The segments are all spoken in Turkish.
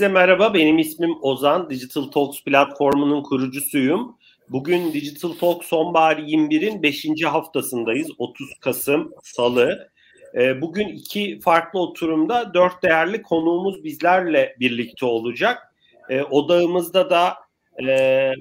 E, hepinize merhaba. Benim ismim Ozan. Digital Talks platformunun kurucusuyum. Bugün Digital Talk Sonbahar 21'in 5. haftasındayız. 30 Kasım Salı. E, bugün iki farklı oturumda dört değerli konuğumuz bizlerle birlikte olacak. E, odağımızda da e,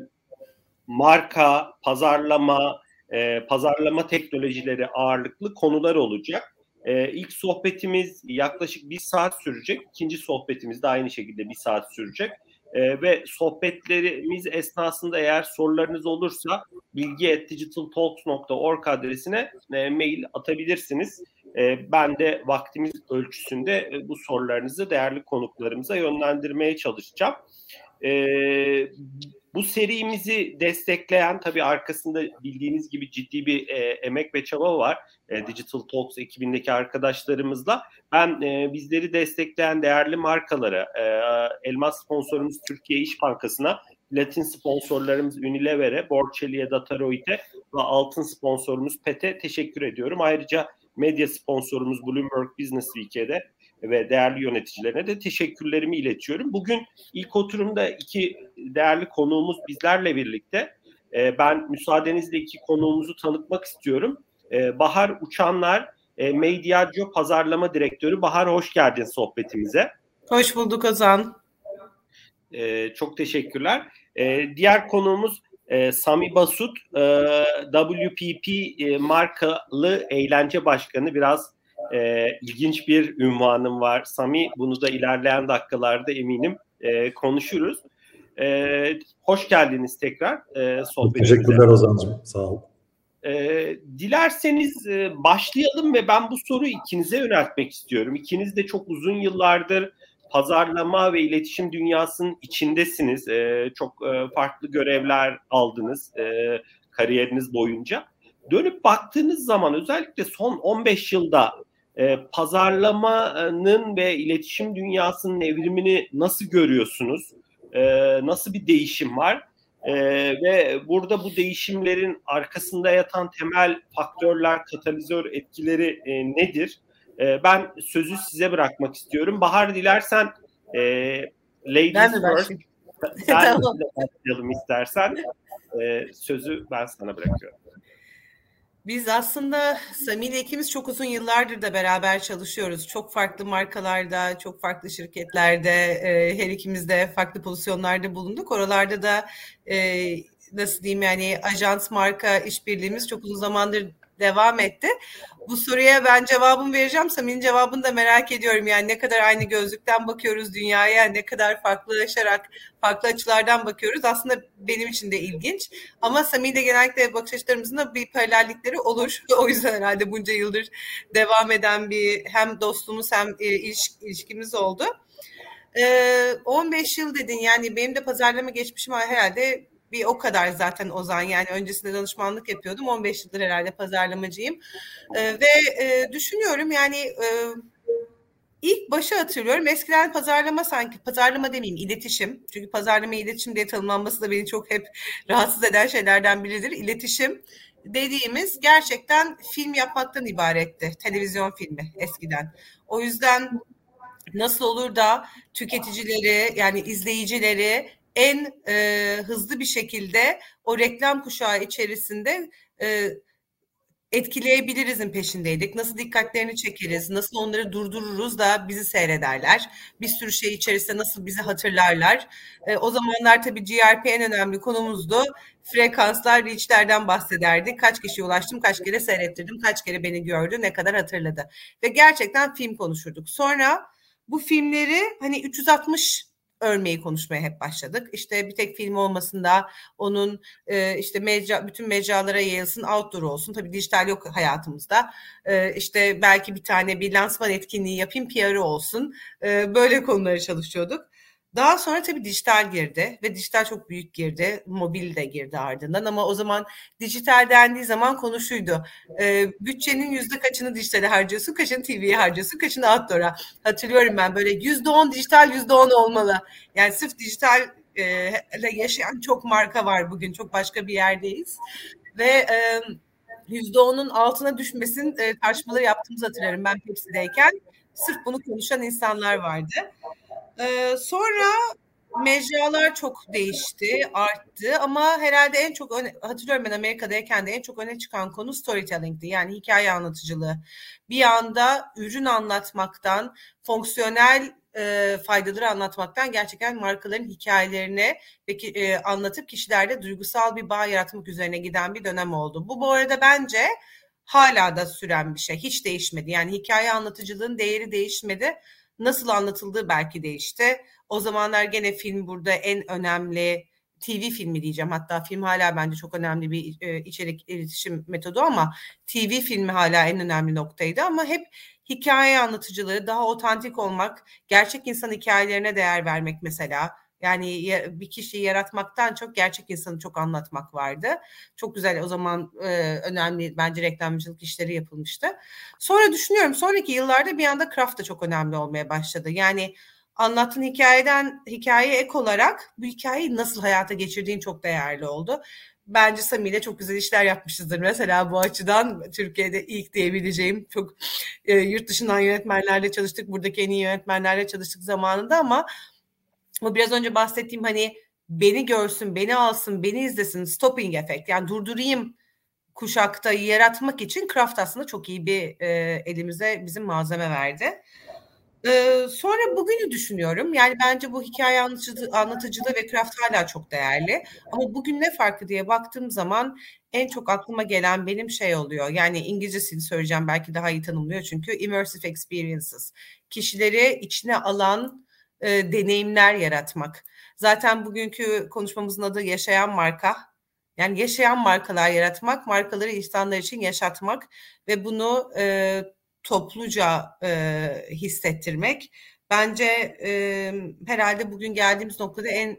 marka, pazarlama, e, pazarlama teknolojileri ağırlıklı konular olacak. E, ilk sohbetimiz yaklaşık bir saat sürecek. İkinci sohbetimiz de aynı şekilde bir saat sürecek. E, ve sohbetlerimiz esnasında eğer sorularınız olursa bilgi.digitaltalks.org adresine e, mail atabilirsiniz. E, ben de vaktimiz ölçüsünde e, bu sorularınızı değerli konuklarımıza yönlendirmeye çalışacağım. E, bu serimizi destekleyen tabii arkasında bildiğiniz gibi ciddi bir e, emek ve çaba var. E, Digital Talks ekibindeki arkadaşlarımızla. Ben e, bizleri destekleyen değerli markalara, e, elmas sponsorumuz Türkiye İş Bankası'na, Latin sponsorlarımız Unilever'e, Borçeli'ye, Dataroid'e ve altın sponsorumuz PET'e teşekkür ediyorum. Ayrıca medya sponsorumuz Bloomberg Business Week'e de ve değerli yöneticilerine de teşekkürlerimi iletiyorum. Bugün ilk oturumda iki değerli konuğumuz bizlerle birlikte. E, ben müsaadenizle iki konuğumuzu tanıtmak istiyorum. E, Bahar Uçanlar, e, Pazarlama Direktörü. Bahar hoş geldin sohbetimize. Hoş bulduk Ozan. E, çok teşekkürler. E, diğer konuğumuz e, Sami Basut, e, WPP e, markalı eğlence başkanı. Biraz e, ilginç bir ünvanım var. Sami bunu da ilerleyen dakikalarda eminim e, konuşuruz. E, hoş geldiniz tekrar e, sohbetimize. Teşekkürler Ozan'cığım. Sağ ol. E, dilerseniz e, başlayalım ve ben bu soruyu ikinize yöneltmek istiyorum. İkiniz de çok uzun yıllardır pazarlama ve iletişim dünyasının içindesiniz. E, çok e, farklı görevler aldınız e, kariyeriniz boyunca. Dönüp baktığınız zaman özellikle son 15 yılda e, pazarlamanın ve iletişim dünyasının evrimini nasıl görüyorsunuz? E, nasıl bir değişim var? E, ve burada bu değişimlerin arkasında yatan temel faktörler, katalizör etkileri e, nedir? E, ben sözü size bırakmak istiyorum. Bahar dilersen e, ladies ben first. Sen tamam. başlayalım istersen. E, sözü ben sana bırakıyorum. Biz aslında Sami ile ikimiz çok uzun yıllardır da beraber çalışıyoruz. Çok farklı markalarda, çok farklı şirketlerde, e, her ikimiz de farklı pozisyonlarda bulunduk. Oralarda da e, nasıl diyeyim yani ajans marka işbirliğimiz çok uzun zamandır devam etti. Bu soruya ben cevabımı vereceğim. Samin'in cevabını da merak ediyorum. Yani ne kadar aynı gözlükten bakıyoruz dünyaya, ne kadar farklılaşarak, farklı açılardan bakıyoruz. Aslında benim için de ilginç. Ama Samin'de genellikle bakış açılarımızın da bir paralellikleri olur. o yüzden herhalde bunca yıldır devam eden bir hem dostluğumuz hem e, ilişkimiz oldu. 15 yıl dedin yani benim de pazarlama geçmişim herhalde bir o kadar zaten Ozan. Yani öncesinde danışmanlık yapıyordum. 15 yıldır herhalde pazarlamacıyım. E, ve e, düşünüyorum yani e, ilk başı hatırlıyorum. Eskiden pazarlama sanki pazarlama demeyeyim iletişim. Çünkü pazarlama iletişim diye tanımlanması da beni çok hep rahatsız eden şeylerden biridir. İletişim dediğimiz gerçekten film yapmaktan ibaretti. Televizyon filmi eskiden. O yüzden nasıl olur da tüketicileri yani izleyicileri en e, hızlı bir şekilde o reklam kuşağı içerisinde e, etkileyebilirizin peşindeydik. Nasıl dikkatlerini çekeriz, nasıl onları durdururuz da bizi seyrederler. Bir sürü şey içerisinde nasıl bizi hatırlarlar. E, o zamanlar tabii GRP en önemli konumuzdu. Frekanslar, reachlerden bahsederdik. Kaç kişiye ulaştım, kaç kere seyrettirdim, kaç kere beni gördü, ne kadar hatırladı. Ve gerçekten film konuşurduk. Sonra bu filmleri hani 360 örmeyi konuşmaya hep başladık. İşte bir tek film olmasın da onun e, işte mecra, bütün mecralara yayılsın, outdoor olsun. Tabii dijital yok hayatımızda. E, işte belki bir tane bir lansman etkinliği yapayım, PR'ı olsun. E, böyle konuları çalışıyorduk. Daha sonra tabii dijital girdi ve dijital çok büyük girdi. Mobil de girdi ardından ama o zaman dijital dendiği zaman konuşuydu. E, bütçenin yüzde kaçını dijitale harcıyorsun, kaçını TV'ye harcıyorsun, kaçını outdoor'a. Hatırlıyorum ben böyle yüzde on dijital, yüzde on olmalı. Yani sırf dijital e, yaşayan çok marka var bugün. Çok başka bir yerdeyiz. Ve e, yüzde onun altına düşmesin e, tartışmaları yaptığımızı hatırlarım ben Pepsi'deyken. Sırf bunu konuşan insanlar vardı. Ee, sonra mecralar çok değişti, arttı ama herhalde en çok öne, hatırlıyorum ben Amerika'dayken de en çok öne çıkan konu storytelling'di. Yani hikaye anlatıcılığı. Bir anda ürün anlatmaktan, fonksiyonel e, faydaları anlatmaktan gerçekten markaların hikayelerini ve e, anlatıp kişilerde duygusal bir bağ yaratmak üzerine giden bir dönem oldu. Bu bu arada bence hala da süren bir şey. Hiç değişmedi. Yani hikaye anlatıcılığın değeri değişmedi. Nasıl anlatıldığı belki değişti. O zamanlar gene film burada en önemli TV filmi diyeceğim. Hatta film hala bence çok önemli bir e, içerik iletişim metodu ama TV filmi hala en önemli noktaydı ama hep hikaye anlatıcıları daha otantik olmak, gerçek insan hikayelerine değer vermek mesela. Yani bir kişiyi yaratmaktan çok gerçek insanı çok anlatmak vardı. Çok güzel o zaman e, önemli bence reklamcılık işleri yapılmıştı. Sonra düşünüyorum sonraki yıllarda bir anda craft da çok önemli olmaya başladı. Yani anlattığın hikayeden hikaye ek olarak bu hikayeyi nasıl hayata geçirdiğin çok değerli oldu. Bence Sami ile çok güzel işler yapmışızdır. Mesela bu açıdan Türkiye'de ilk diyebileceğim çok e, yurt dışından yönetmenlerle çalıştık. Buradaki en iyi yönetmenlerle çalıştık zamanında ama o biraz önce bahsettiğim hani beni görsün, beni alsın, beni izlesin stopping efekt yani durdurayım kuşakta yaratmak için Kraft aslında çok iyi bir e, elimize bizim malzeme verdi. Ee, sonra bugünü düşünüyorum. Yani bence bu hikaye anlatıcılığı, anlatıcılığı ve craft hala çok değerli. Ama bugün ne farkı diye baktığım zaman en çok aklıma gelen benim şey oluyor. Yani İngilizcesini söyleyeceğim belki daha iyi tanımlıyor çünkü immersive experiences. Kişileri içine alan e, deneyimler yaratmak. Zaten bugünkü konuşmamızın adı yaşayan marka. Yani yaşayan markalar yaratmak, markaları insanlar için yaşatmak ve bunu e, topluca e, hissettirmek. Bence e, herhalde bugün geldiğimiz noktada en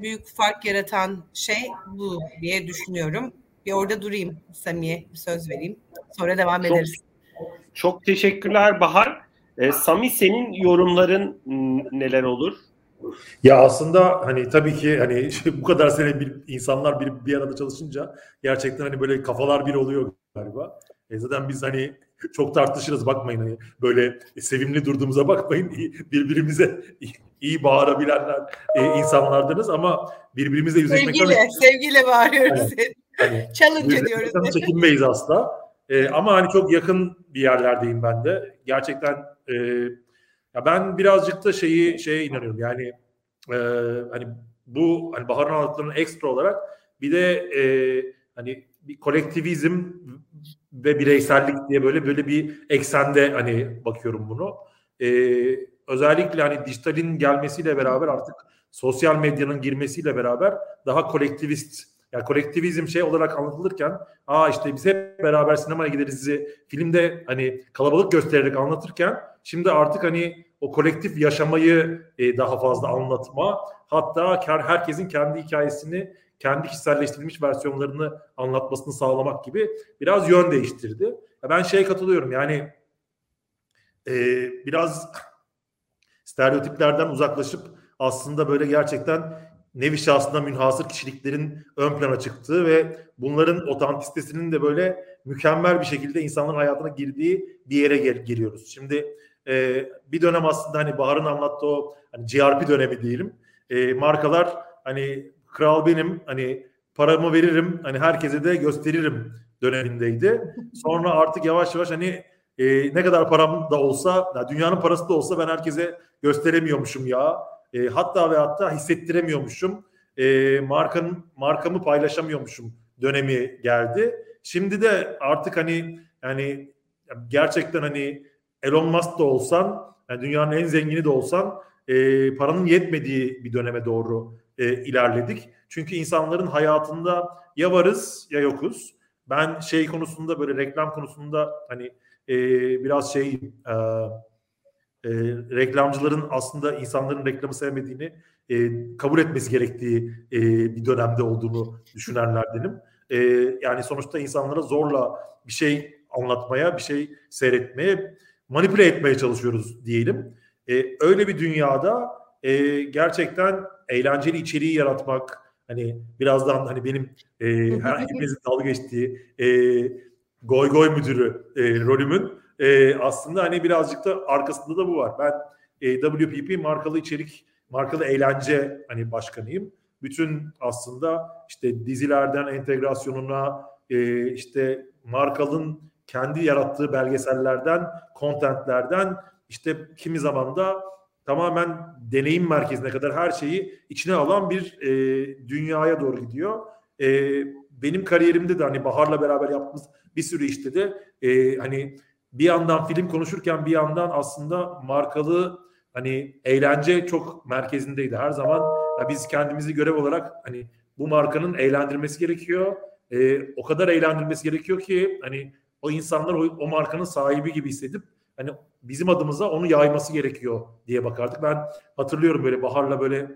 büyük fark yaratan şey bu diye düşünüyorum. Bir orada durayım Sami'ye bir söz vereyim. Sonra devam çok, ederiz. Çok teşekkürler Bahar. E, Sami senin yorumların neler olur? Ya aslında hani tabii ki hani bu kadar sene bir insanlar bir, bir arada çalışınca gerçekten hani böyle kafalar bir oluyor galiba. E zaten biz hani çok tartışırız bakmayın hani böyle sevimli durduğumuza bakmayın birbirimize iyi bağırabilenler e, insanlardınız ama birbirimizle yüzleşmekten sevgiyle sevgiyle bağırıyoruz. Yani, hani, Challenge ediyoruz. Çekinmeyiz asla. E, ama hani çok yakın bir yerlerdeyim ben de. Gerçekten e, ya ben birazcık da şeyi şeye inanıyorum. Yani e, hani bu hani Bahar'ın anlattıklarının ekstra olarak bir de e, hani bir kolektivizm ve bireysellik diye böyle böyle bir eksende hani bakıyorum bunu. Ee, özellikle hani dijitalin gelmesiyle beraber artık sosyal medyanın girmesiyle beraber daha kolektivist yani kolektivizm şey olarak anlatılırken aa işte biz hep beraber sinemaya gideriz filmde hani kalabalık göstererek anlatırken şimdi artık hani o kolektif yaşamayı e, daha fazla anlatma hatta herkesin kendi hikayesini kendi kişiselleştirilmiş versiyonlarını anlatmasını sağlamak gibi biraz yön değiştirdi. Ben şeye katılıyorum yani e, biraz stereotiplerden uzaklaşıp aslında böyle gerçekten nevi şahsına münhasır kişiliklerin ön plana çıktığı ve bunların otantisitesinin de böyle mükemmel bir şekilde insanların hayatına girdiği bir yere gel geliyoruz. Şimdi e, bir dönem aslında hani Bahar'ın anlattığı o hani GRP dönemi diyelim. E, markalar hani kral benim hani paramı veririm hani herkese de gösteririm dönemindeydi. Sonra artık yavaş yavaş hani e, ne kadar param da olsa ya dünyanın parası da olsa ben herkese gösteremiyormuşum ya. E, hatta ve hatta hissettiremiyormuşum. E, markanın markamı paylaşamıyormuşum dönemi geldi. Şimdi de artık hani yani gerçekten hani Elon Musk da olsan yani dünyanın en zengini de olsan e, paranın yetmediği bir döneme doğru e, ilerledik. Çünkü insanların hayatında ya varız ya yokuz. Ben şey konusunda böyle reklam konusunda hani e, biraz şey e, e, reklamcıların aslında insanların reklamı sevmediğini e, kabul etmesi gerektiği e, bir dönemde olduğunu düşünenlerdenim. E, yani sonuçta insanlara zorla bir şey anlatmaya, bir şey seyretmeye, manipüle etmeye çalışıyoruz diyelim. E, öyle bir dünyada e, gerçekten eğlenceli içeriği yaratmak hani birazdan hani benim e, hepimizin dalga geçtiği e, goy goy müdürü e, rolümün e, aslında hani birazcık da arkasında da bu var. Ben e, WPP markalı içerik, markalı eğlence hani başkanıyım. Bütün aslında işte dizilerden entegrasyonuna, e, işte markalın kendi yarattığı belgesellerden, kontentlerden işte kimi zaman da tamamen deneyim merkezine kadar her şeyi içine alan bir e, dünyaya doğru gidiyor. E, benim kariyerimde de hani Bahar'la beraber yaptığımız bir sürü işte de e, hani bir yandan film konuşurken bir yandan aslında markalı hani eğlence çok merkezindeydi. Her zaman ya biz kendimizi görev olarak hani bu markanın eğlendirmesi gerekiyor. E, o kadar eğlendirmesi gerekiyor ki hani o insanlar o, o markanın sahibi gibi hissedip hani bizim adımıza onu yayması gerekiyor diye bakardık. Ben hatırlıyorum böyle Bahar'la böyle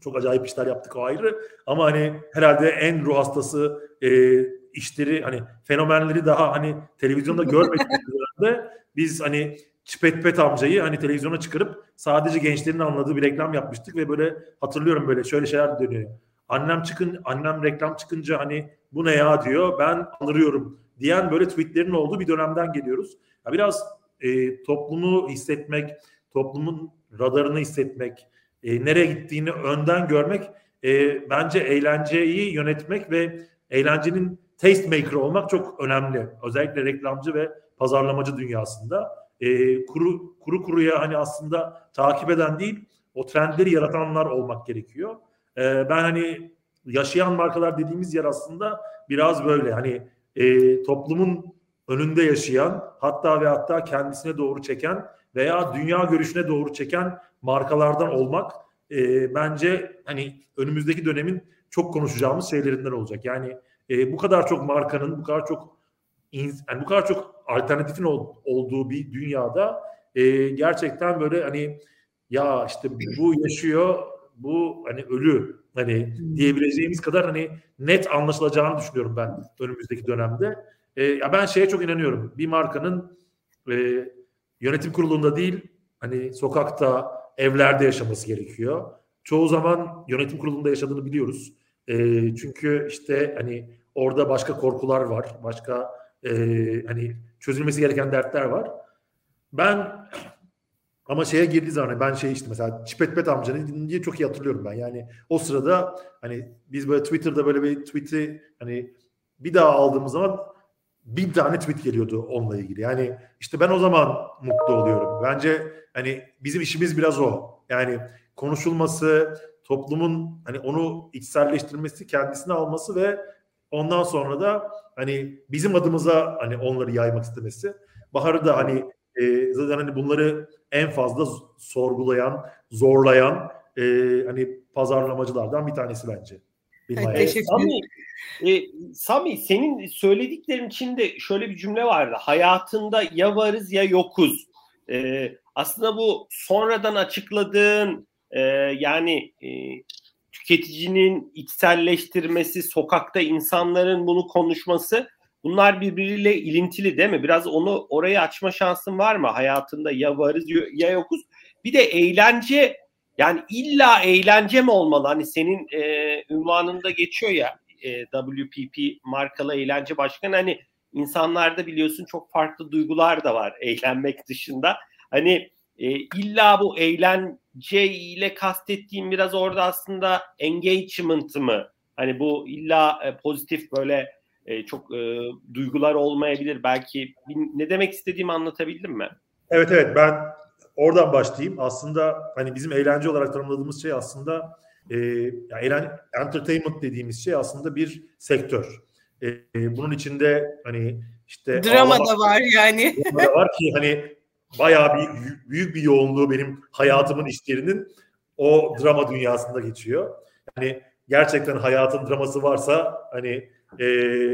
çok acayip işler yaptık o ayrı. Ama hani herhalde en ruh hastası e, işleri hani fenomenleri daha hani televizyonda görmedik dönemde biz hani Çipet Pet amcayı hani televizyona çıkarıp sadece gençlerin anladığı bir reklam yapmıştık ve böyle hatırlıyorum böyle şöyle şeyler dönüyor. Annem çıkın annem reklam çıkınca hani bu ne ya diyor ben anırıyorum diyen böyle tweetlerin olduğu bir dönemden geliyoruz. Ya biraz e, toplumu hissetmek, toplumun radarını hissetmek, e, nereye gittiğini önden görmek e, bence eğlenceyi yönetmek ve eğlencenin taste maker olmak çok önemli. Özellikle reklamcı ve pazarlamacı dünyasında. E, kuru, kuru kuruya hani aslında takip eden değil, o trendleri yaratanlar olmak gerekiyor. E, ben hani yaşayan markalar dediğimiz yer aslında biraz böyle hani e, toplumun önünde yaşayan hatta ve hatta kendisine doğru çeken veya dünya görüşüne doğru çeken markalardan olmak e, bence hani önümüzdeki dönemin çok konuşacağımız şeylerinden olacak. Yani e, bu kadar çok markanın, bu kadar çok yani bu kadar çok alternatifin ol, olduğu bir dünyada e, gerçekten böyle hani ya işte bu yaşıyor, bu hani ölü hani diyebileceğimiz kadar hani net anlaşılacağını düşünüyorum ben önümüzdeki dönemde. E, ya ben şeye çok inanıyorum. Bir markanın e, yönetim kurulunda değil hani sokakta, evlerde yaşaması gerekiyor. Çoğu zaman yönetim kurulunda yaşadığını biliyoruz. E, çünkü işte hani orada başka korkular var, başka e, hani çözülmesi gereken dertler var. Ben ama şeye girdiği zaman ben şey işte mesela Çipetpet amcanı diye çok iyi hatırlıyorum ben. Yani o sırada hani biz böyle Twitter'da böyle bir tweet'i hani bir daha aldığımız zaman bin tane tweet geliyordu onunla ilgili. Yani işte ben o zaman mutlu oluyorum. Bence hani bizim işimiz biraz o. Yani konuşulması, toplumun hani onu içselleştirmesi, kendisine alması ve ondan sonra da hani bizim adımıza hani onları yaymak istemesi. Bahar'ı da hani e, zaten hani bunları en fazla sorgulayan, zorlayan e, hani pazarlamacılardan bir tanesi bence. Teşekkür Sami, e, Sami senin söylediklerin içinde şöyle bir cümle vardı. Hayatında ya varız ya yokuz. E, aslında bu sonradan açıkladığın e, yani e, tüketicinin içselleştirmesi, sokakta insanların bunu konuşması bunlar birbiriyle ilintili değil mi? Biraz onu orayı açma şansın var mı? Hayatında ya varız ya yokuz. Bir de eğlence yani illa eğlence mi olmalı? Hani senin e, ünvanında geçiyor ya e, WPP markalı eğlence başkanı hani insanlarda biliyorsun çok farklı duygular da var eğlenmek dışında. Hani e, illa bu eğlence ile kastettiğim biraz orada aslında engagement mı? Hani bu illa e, pozitif böyle e, çok e, duygular olmayabilir. Belki ne demek istediğimi anlatabildim mi? Evet evet ben oradan başlayayım. Aslında hani bizim eğlence olarak tanımladığımız şey aslında e, yani eğlen, entertainment dediğimiz şey aslında bir sektör. E, e, bunun içinde hani işte drama da var yani. Drama da var ki hani bayağı bir büyük bir yoğunluğu benim hayatımın işlerinin o drama dünyasında geçiyor. Yani gerçekten hayatın draması varsa hani e,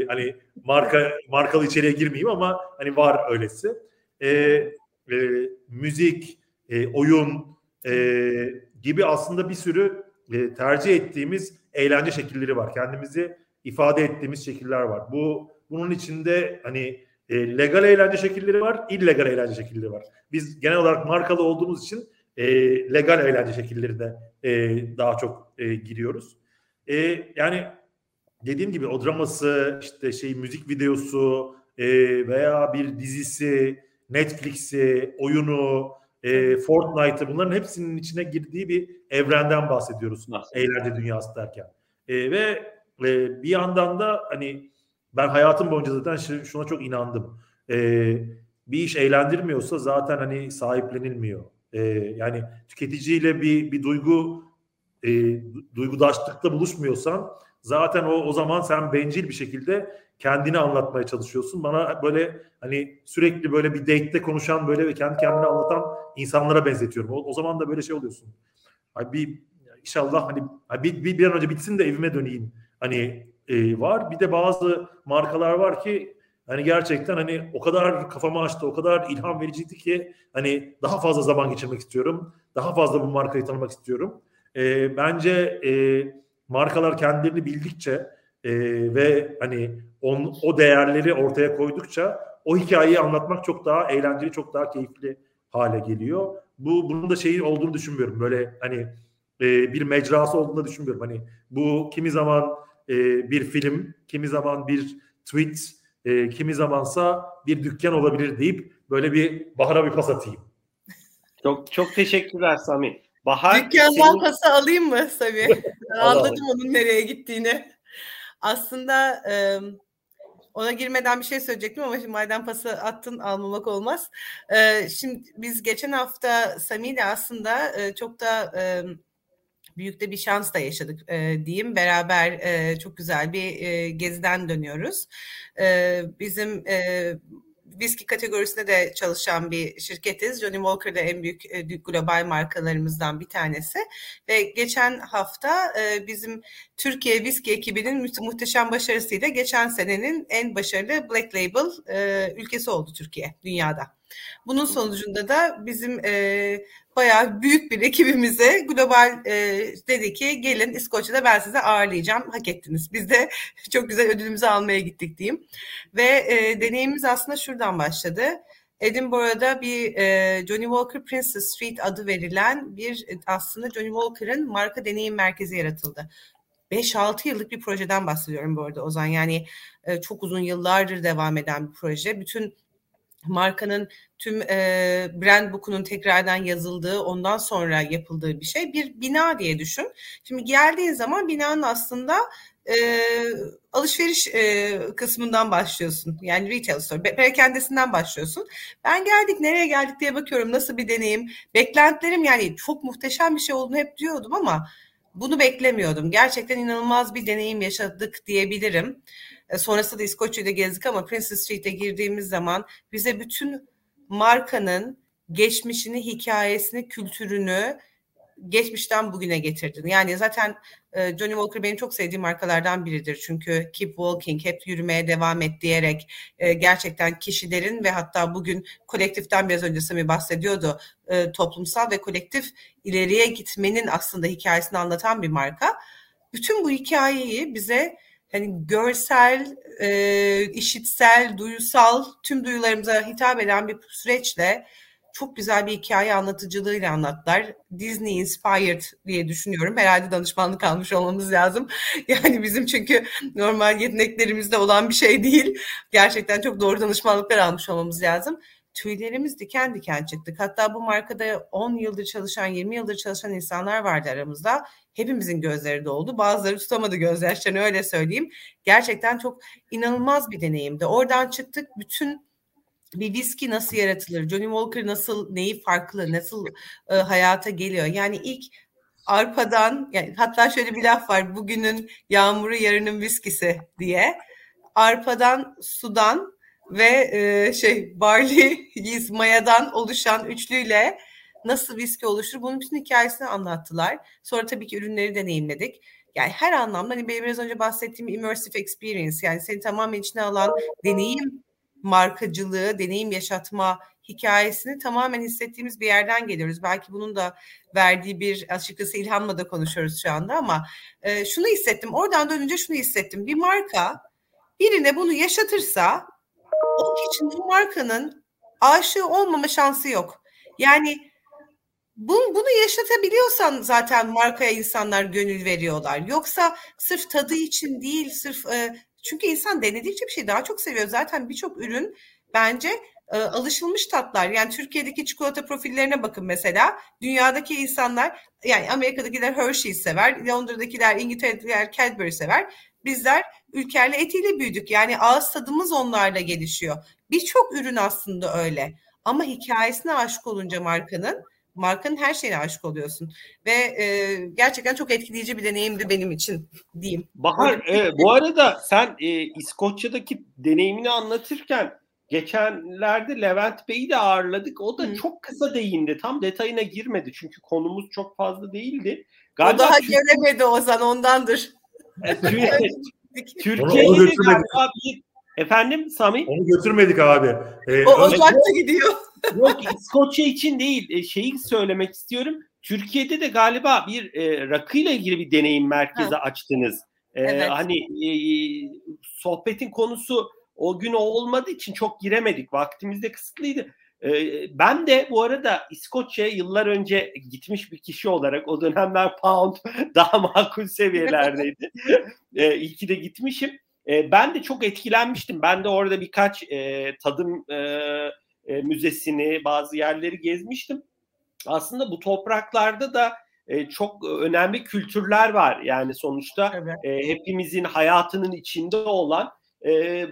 hani marka markalı içeriye girmeyeyim ama hani var öylesi. E, e, müzik, e, oyun e, gibi aslında bir sürü e, tercih ettiğimiz eğlence şekilleri var. Kendimizi ifade ettiğimiz şekiller var. Bu bunun içinde hani e, legal eğlence şekilleri var, illegal eğlence şekilleri var. Biz genel olarak markalı olduğumuz için e, legal eğlence şekillerine e, daha çok e, giriyoruz. E, yani dediğim gibi o draması, işte şey müzik videosu e, veya bir dizisi, Netflix'i, oyunu, e, Fortnite'ı bunların hepsinin içine girdiği bir evrenden bahsediyoruz. Nasıl? Eğlence dünyası derken. E, ve e, bir yandan da hani ben hayatım boyunca zaten şuna çok inandım. E, bir iş eğlendirmiyorsa zaten hani sahiplenilmiyor. E, yani tüketiciyle bir bir duygu e, duygudaşlıkta buluşmuyorsan zaten o o zaman sen bencil bir şekilde kendini anlatmaya çalışıyorsun. Bana böyle hani sürekli böyle bir date'te konuşan böyle ve kendi kendini anlatan insanlara benzetiyorum. O, o zaman da böyle şey oluyorsun. Ay bir inşallah hani bir, bir, bir an önce bitsin de evime döneyim. Hani e, var. Bir de bazı markalar var ki hani gerçekten hani o kadar kafamı açtı, o kadar ilham vericiydi ki hani daha fazla zaman geçirmek istiyorum. Daha fazla bu markayı tanımak istiyorum. E, bence e, markalar kendilerini bildikçe e, ve hani on, o değerleri ortaya koydukça o hikayeyi anlatmak çok daha eğlenceli, çok daha keyifli hale geliyor. Bu bunun da şeyi olduğunu düşünmüyorum. Böyle hani e, bir mecrası olduğunu düşünmüyorum. Hani bu kimi zaman e, bir film, kimi zaman bir tweet, e, kimi zamansa bir dükkan olabilir deyip böyle bir Bahar'a bir pas atayım. Çok çok teşekkürler Sami. Bahar Dükkandan senin... pası alayım mı Sami? Anladım onun nereye gittiğini. Aslında e, ona girmeden bir şey söyleyecektim ama şimdi madem pası attın almamak olmaz. E, şimdi biz geçen hafta Sami ile aslında e, çok da e, büyük de bir şans da yaşadık e, diyeyim. Beraber e, çok güzel bir e, geziden dönüyoruz. E, bizim e, viski kategorisinde de çalışan bir şirketiz. Johnny Walker da en büyük e, global markalarımızdan bir tanesi. Ve geçen hafta e, bizim Türkiye Viski ekibinin muhteşem başarısıyla geçen senenin en başarılı Black Label e, ülkesi oldu Türkiye dünyada. Bunun sonucunda da bizim e, bayağı büyük bir ekibimize global e, dedi ki gelin İskoçya'da ben size ağırlayacağım. Hak ettiniz. Biz de çok güzel ödülümüzü almaya gittik diyeyim. Ve e, deneyimimiz aslında şuradan başladı. Edinburgh'da bir e, Johnny Walker Princess Street adı verilen bir aslında Johnny Walker'ın marka deneyim merkezi yaratıldı. 5-6 yıllık bir projeden bahsediyorum bu arada Ozan. Yani e, çok uzun yıllardır devam eden bir proje. Bütün markanın tüm e, brand book'unun tekrardan yazıldığı ondan sonra yapıldığı bir şey bir bina diye düşün. Şimdi geldiğin zaman binanın aslında e, alışveriş e, kısmından başlıyorsun. Yani retail store, perakendesinden başlıyorsun. Ben geldik, nereye geldik diye bakıyorum. Nasıl bir deneyim? Beklentilerim yani çok muhteşem bir şey olduğunu hep diyordum ama bunu beklemiyordum. Gerçekten inanılmaz bir deneyim yaşadık diyebilirim. E, sonrasında da İskoçya'da gezdik ama Princess Street'e girdiğimiz zaman bize bütün markanın geçmişini, hikayesini, kültürünü geçmişten bugüne getirdin. Yani zaten e, Johnny Walker benim çok sevdiğim markalardan biridir. Çünkü keep walking, hep yürümeye devam et diyerek e, gerçekten kişilerin ve hatta bugün kolektiften biraz önce Sami bahsediyordu. Toplumsal ve kolektif ileriye gitmenin aslında hikayesini anlatan bir marka. Bütün bu hikayeyi bize hani görsel, e, işitsel, duyusal tüm duyularımıza hitap eden bir süreçle çok güzel bir hikaye anlatıcılığıyla anlattılar. Disney inspired diye düşünüyorum. Herhalde danışmanlık almış olmamız lazım. Yani bizim çünkü normal yeteneklerimizde olan bir şey değil. Gerçekten çok doğru danışmanlıklar almış olmamız lazım tüylerimiz diken diken çıktık. Hatta bu markada 10 yıldır çalışan, 20 yıldır çalışan insanlar vardı aramızda. Hepimizin gözleri doldu. Bazıları tutamadı gözyaşlarını öyle söyleyeyim. Gerçekten çok inanılmaz bir deneyimdi. Oradan çıktık bütün bir viski nasıl yaratılır? Johnny Walker nasıl neyi farklı? Nasıl e, hayata geliyor? Yani ilk arpadan yani hatta şöyle bir laf var. Bugünün yağmuru yarının viskisi diye. Arpadan, sudan ve e, şey barley yeast mayadan oluşan üçlüyle nasıl viski oluşur bunun bütün hikayesini anlattılar. Sonra tabii ki ürünleri deneyimledik. Yani her anlamda hani benim biraz önce bahsettiğim immersive experience yani seni tamamen içine alan deneyim markacılığı, deneyim yaşatma hikayesini tamamen hissettiğimiz bir yerden geliyoruz. Belki bunun da verdiği bir açıkçası ilhamla da konuşuyoruz şu anda ama e, şunu hissettim. Oradan dönünce şunu hissettim. Bir marka birine bunu yaşatırsa o kişinin bu markanın aşığı olmama şansı yok. Yani bunu, bunu yaşatabiliyorsan zaten markaya insanlar gönül veriyorlar. Yoksa sırf tadı için değil, sırf e, çünkü insan denedikçe bir şey daha çok seviyor. Zaten birçok ürün bence e, alışılmış tatlar. Yani Türkiye'deki çikolata profillerine bakın mesela. Dünyadaki insanlar yani Amerika'dakiler Hershey's sever, Londra'dakiler, İngiltere'dekiler Cadbury sever. Bizler ülkerle etiyle büyüdük. Yani ağız tadımız onlarla gelişiyor. Birçok ürün aslında öyle. Ama hikayesine aşık olunca markanın markanın her şeyine aşık oluyorsun. Ve e, gerçekten çok etkileyici bir deneyimdi benim için diyeyim. Bahar e, bu arada sen e, İskoçya'daki deneyimini anlatırken geçenlerde Levent Bey'i de ağırladık. O da Hı. çok kısa değindi. Tam detayına girmedi. Çünkü konumuz çok fazla değildi. Galiba o daha Türk... göremedi Ozan ondandır. E, Türkiye'de galiba bir Efendim Sami? Onu götürmedik abi. Ee, o uzakta gidiyor. Yok İskoçya için değil. E, şeyi söylemek istiyorum. Türkiye'de de galiba bir e, rakıyla ilgili bir deneyim merkezi ha. açtınız. E, evet. Hani e, sohbetin konusu o gün o olmadığı için çok giremedik. Vaktimiz de kısıtlıydı. E, ben de bu arada İskoçya'ya yıllar önce gitmiş bir kişi olarak o dönemler pound daha makul seviyelerdeydi. e, iyi ki de gitmişim. E, ben de çok etkilenmiştim. Ben de orada birkaç e, tadım e, e, müzesini, bazı yerleri gezmiştim. Aslında bu topraklarda da çok önemli kültürler var. Yani sonuçta evet. hepimizin hayatının içinde olan e,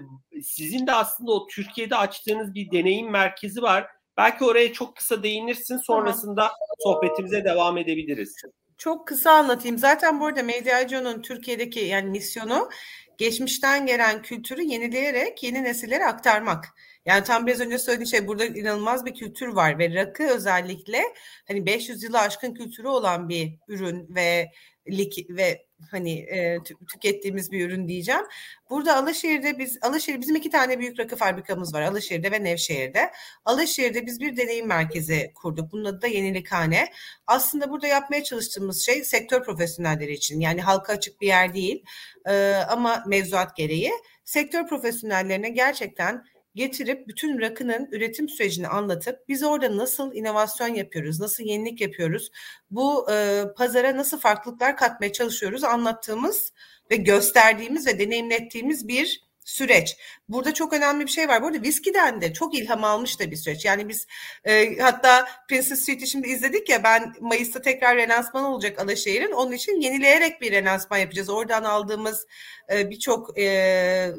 sizin de aslında o Türkiye'de açtığınız bir deneyim merkezi var. Belki oraya çok kısa değinirsin. Sonrasında sohbetimize devam edebiliriz. Çok kısa anlatayım. Zaten bu arada Medyacı'nın Türkiye'deki yani misyonu geçmişten gelen kültürü yenileyerek yeni nesillere aktarmak. Yani tam biraz önce söylediğim şey burada inanılmaz bir kültür var ve rakı özellikle hani 500 yılı aşkın kültürü olan bir ürün ve lik ve hani e, tükettiğimiz bir ürün diyeceğim. Burada Alaşehir'de biz Alaşehir bizim iki tane büyük rakı fabrikamız var Alaşehir'de ve Nevşehir'de. Alaşehir'de biz bir deneyim merkezi kurduk. Bunun adı da Yenilikhane. Aslında burada yapmaya çalıştığımız şey sektör profesyonelleri için yani halka açık bir yer değil e, ama mevzuat gereği sektör profesyonellerine gerçekten getirip bütün rakının üretim sürecini anlatıp biz orada nasıl inovasyon yapıyoruz, nasıl yenilik yapıyoruz, bu e, pazara nasıl farklılıklar katmaya çalışıyoruz anlattığımız ve gösterdiğimiz ve deneyimlettiğimiz bir süreç. Burada çok önemli bir şey var. Bu arada viskiden de çok ilham almış da bir süreç. Yani biz e, hatta Princess Street'i şimdi izledik ya ben Mayıs'ta tekrar relansman olacak Alaşehir'in. Onun için yenileyerek bir relansman yapacağız. Oradan aldığımız e, birçok e, e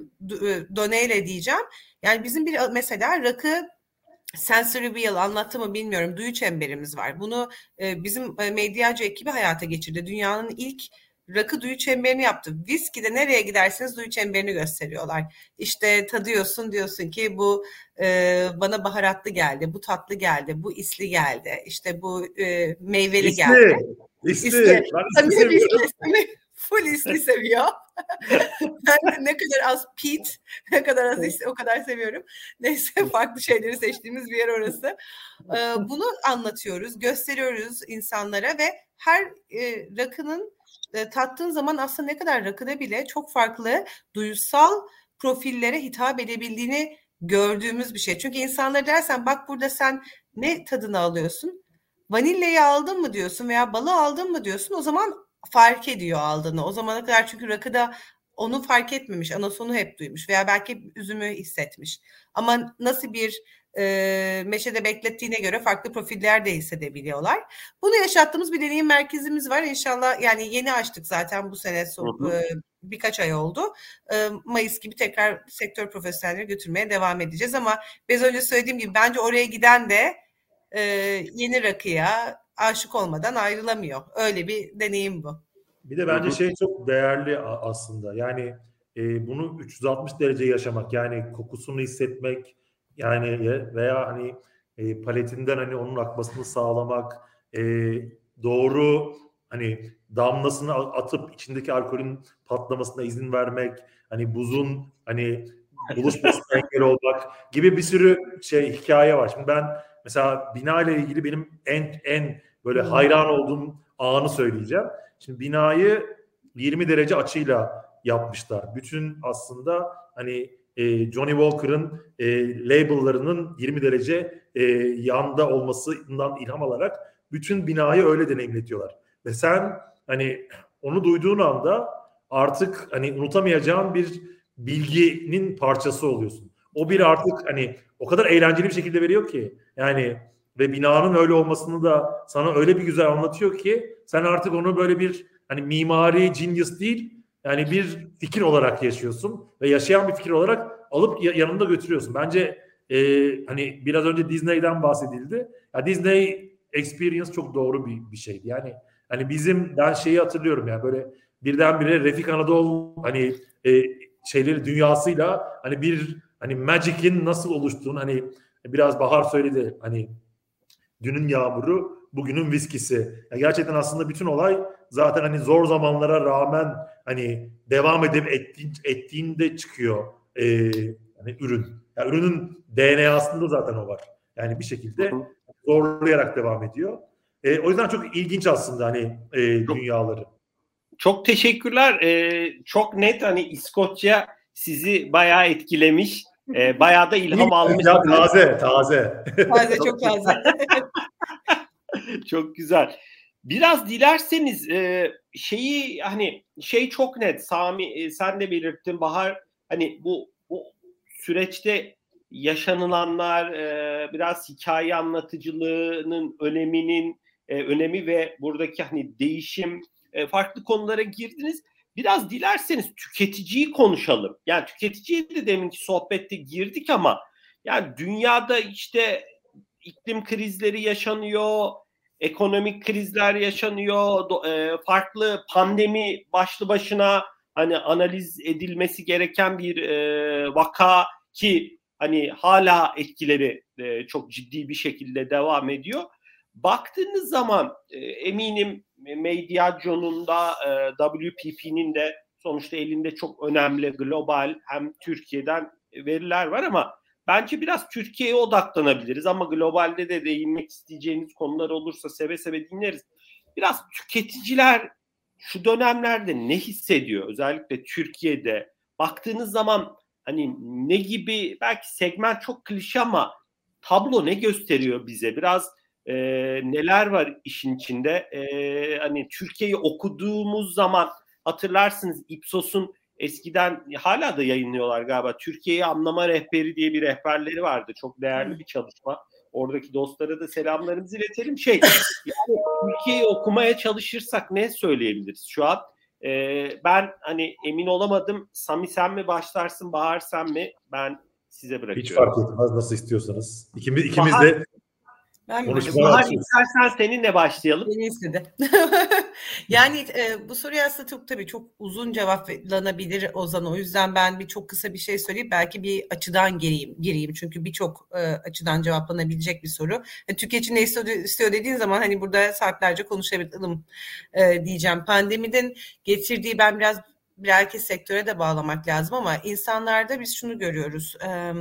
doneyle diyeceğim. Yani bizim bir mesela rakı sensory wheel anlattı mı bilmiyorum. Duyu çemberimiz var. Bunu e, bizim e, medyacı ekibi hayata geçirdi. Dünyanın ilk rakı duyu çemberini yaptı. Viskide nereye giderseniz duyu çemberini gösteriyorlar. İşte tadıyorsun diyorsun ki bu e, bana baharatlı geldi, bu tatlı geldi, bu isli geldi, işte bu e, meyveli isli. geldi. İsli. İsli. Ben isli full isli seviyor. ben ne kadar az Pete, ne kadar az isli o kadar seviyorum. Neyse farklı şeyleri seçtiğimiz bir yer orası. Ee, bunu anlatıyoruz, gösteriyoruz insanlara ve her e, rakının e, tattığın zaman aslında ne kadar rakıda bile çok farklı duysal profillere hitap edebildiğini gördüğümüz bir şey. Çünkü insanlar dersen bak burada sen ne tadını alıyorsun? Vanilyayı aldın mı diyorsun veya balı aldın mı diyorsun o zaman fark ediyor aldığını. O zamana kadar çünkü rakıda onu fark etmemiş, anasonu hep duymuş veya belki üzümü hissetmiş. Ama nasıl bir e, meşede beklettiğine göre farklı profiller de hissedebiliyorlar. Bunu yaşattığımız bir deneyim merkezimiz var. İnşallah yani yeni açtık zaten bu sene son, e, birkaç ay oldu. E, Mayıs gibi tekrar sektör profesyonelleri götürmeye devam edeceğiz ama biraz önce söylediğim gibi bence oraya giden de e, yeni rakıya aşık olmadan ayrılamıyor. Öyle bir deneyim bu. Bir de bence şey çok değerli aslında. Yani e, bunu 360 derece yaşamak yani kokusunu hissetmek yani veya hani e, paletinden hani onun akmasını sağlamak e, doğru hani damlasını atıp içindeki alkolün patlamasına izin vermek hani buzun hani buluşmasına engel olmak gibi bir sürü şey hikaye var. Şimdi ben mesela bina ile ilgili benim en en böyle hmm. hayran olduğum anı söyleyeceğim. Şimdi binayı 20 derece açıyla yapmışlar. Bütün aslında hani e, Johnny Walker'ın e, label'larının 20 derece e, yanda olmasından ilham alarak bütün binayı öyle deneyimletiyorlar. Ve sen hani onu duyduğun anda artık hani unutamayacağın bir bilginin parçası oluyorsun. o bir artık hani o kadar eğlenceli bir şekilde veriyor ki yani ve binanın öyle olmasını da sana öyle bir güzel anlatıyor ki sen artık onu böyle bir hani mimari genius değil yani bir fikir olarak yaşıyorsun ve yaşayan bir fikir olarak alıp yanında götürüyorsun. Bence e, hani biraz önce Disney'den bahsedildi. Ya Disney experience çok doğru bir, bir şeydi. Yani hani bizim ben şeyi hatırlıyorum yani böyle birdenbire Refik Anadolu hani e, şeyleri dünyasıyla hani bir hani Magic'in nasıl oluştuğunu hani biraz Bahar söyledi hani dünün yağmuru bugünün viskisi. Yani gerçekten aslında bütün olay zaten hani zor zamanlara rağmen hani devam edip ettiğin, ettiğinde çıkıyor e, hani ürün. Yani ürünün DNA'sında zaten o var. Yani bir şekilde zorlayarak devam ediyor. E, o yüzden çok ilginç aslında hani e, dünyaları. Çok teşekkürler. Ee, çok net hani İskoçya sizi bayağı etkilemiş. Ee, bayağı da ilham almış. Taze, taze. Taze, çok taze. çok güzel. Biraz dilerseniz e, şeyi hani şey çok net Sami e, sen de belirttin Bahar hani bu bu süreçte yaşanılanlar e, biraz hikaye anlatıcılığının öneminin e, önemi ve buradaki hani değişim e, farklı konulara girdiniz. Biraz dilerseniz tüketiciyi konuşalım. Yani tüketiciye de deminki sohbette girdik ama yani dünyada işte iklim krizleri yaşanıyor, ekonomik krizler yaşanıyor, e, farklı pandemi başlı başına hani analiz edilmesi gereken bir e, vaka ki hani hala etkileri e, çok ciddi bir şekilde devam ediyor. Baktığınız zaman e, eminim Mediaggio'nun da e, WPP'nin de sonuçta elinde çok önemli global hem Türkiye'den veriler var ama bence biraz Türkiye'ye odaklanabiliriz ama globalde de değinmek isteyeceğiniz konular olursa seve seve dinleriz. Biraz tüketiciler şu dönemlerde ne hissediyor? Özellikle Türkiye'de baktığınız zaman hani ne gibi belki segment çok klişe ama tablo ne gösteriyor bize? Biraz e, neler var işin içinde? E, hani Türkiye'yi okuduğumuz zaman hatırlarsınız Ipsos'un eskiden hala da yayınlıyorlar galiba. Türkiye'yi anlama rehberi diye bir rehberleri vardı. Çok değerli bir çalışma. Oradaki dostlara da selamlarımızı iletelim. Şey, yani Türkiye'yi okumaya çalışırsak ne söyleyebiliriz şu an? Ee, ben hani emin olamadım. Sami sen mi başlarsın, Bahar sen mi? Ben size bırakıyorum. Hiç fark etmez nasıl istiyorsanız. İkimiz, ikimiz Bahar, de ben Bahar istersen seninle başlayalım. Beni istedi. yani e, bu soruya aslında çok tabii çok uzun cevaplanabilir Ozan. O yüzden ben bir çok kısa bir şey söyleyip belki bir açıdan gireyim. gireyim. Çünkü birçok e, açıdan cevaplanabilecek bir soru. E, tüketici ne istiyor, istiyor dediğin zaman hani burada saatlerce konuşabilirim e, diyeceğim. Pandeminin getirdiği ben biraz belki sektöre de bağlamak lazım ama insanlarda biz şunu görüyoruz. E,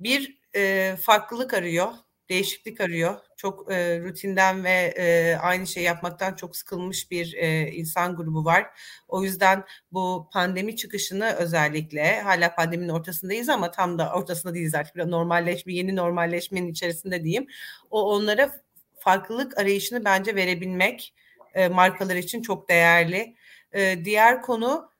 bir e, farklılık arıyor değişiklik arıyor. Çok e, rutinden ve e, aynı şey yapmaktan çok sıkılmış bir e, insan grubu var. O yüzden bu pandemi çıkışını özellikle hala pandeminin ortasındayız ama tam da ortasında değiliz artık. Normalleşme, yeni normalleşmenin içerisinde diyeyim. O onlara farklılık arayışını bence verebilmek e, markalar için çok değerli. E, diğer konu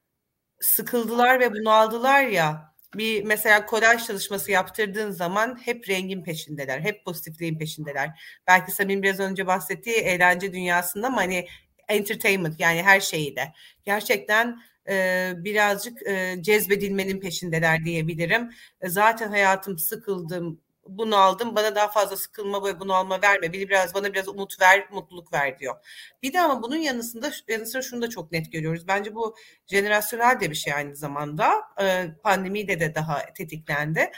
sıkıldılar ve bunaldılar ya bir mesela kolaj çalışması yaptırdığın zaman hep rengin peşindeler. Hep pozitifliğin peşindeler. Belki Samim biraz önce bahsettiği eğlence dünyasında ama hani entertainment yani her şeyi de. Gerçekten e, birazcık e, cezbedilmenin peşindeler diyebilirim. E, zaten hayatım sıkıldım, bunu aldım bana daha fazla sıkılma ve bunu alma verme biri biraz bana biraz umut ver mutluluk ver diyor. Bir de ama bunun yanısında yanı sıra şunu da çok net görüyoruz. Bence bu jenerasyonel de bir şey aynı zamanda e, pandemiyle de daha tetiklendi.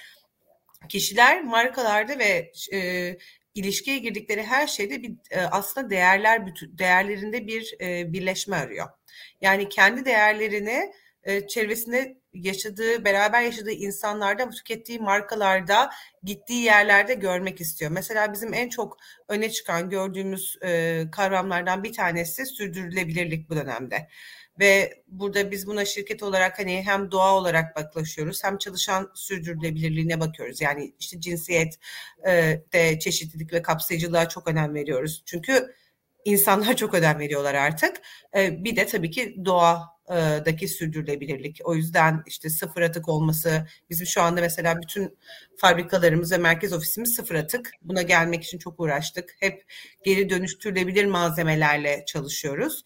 Kişiler markalarda ve e, ilişkiye girdikleri her şeyde bir e, aslında değerler değerlerinde bir e, birleşme arıyor. Yani kendi değerlerini e, çevresinde yaşadığı, beraber yaşadığı insanlarda, tükettiği markalarda, gittiği yerlerde görmek istiyor. Mesela bizim en çok öne çıkan gördüğümüz e, kavramlardan bir tanesi sürdürülebilirlik bu dönemde. Ve burada biz buna şirket olarak hani hem doğa olarak baklaşıyoruz hem çalışan sürdürülebilirliğine bakıyoruz. Yani işte cinsiyet e, de çeşitlilik ve kapsayıcılığa çok önem veriyoruz. Çünkü insanlar çok önem veriyorlar artık. Bir de tabii ki doğadaki sürdürülebilirlik. O yüzden işte sıfır atık olması, bizim şu anda mesela bütün fabrikalarımız ve merkez ofisimiz sıfır atık. Buna gelmek için çok uğraştık. Hep geri dönüştürülebilir malzemelerle çalışıyoruz.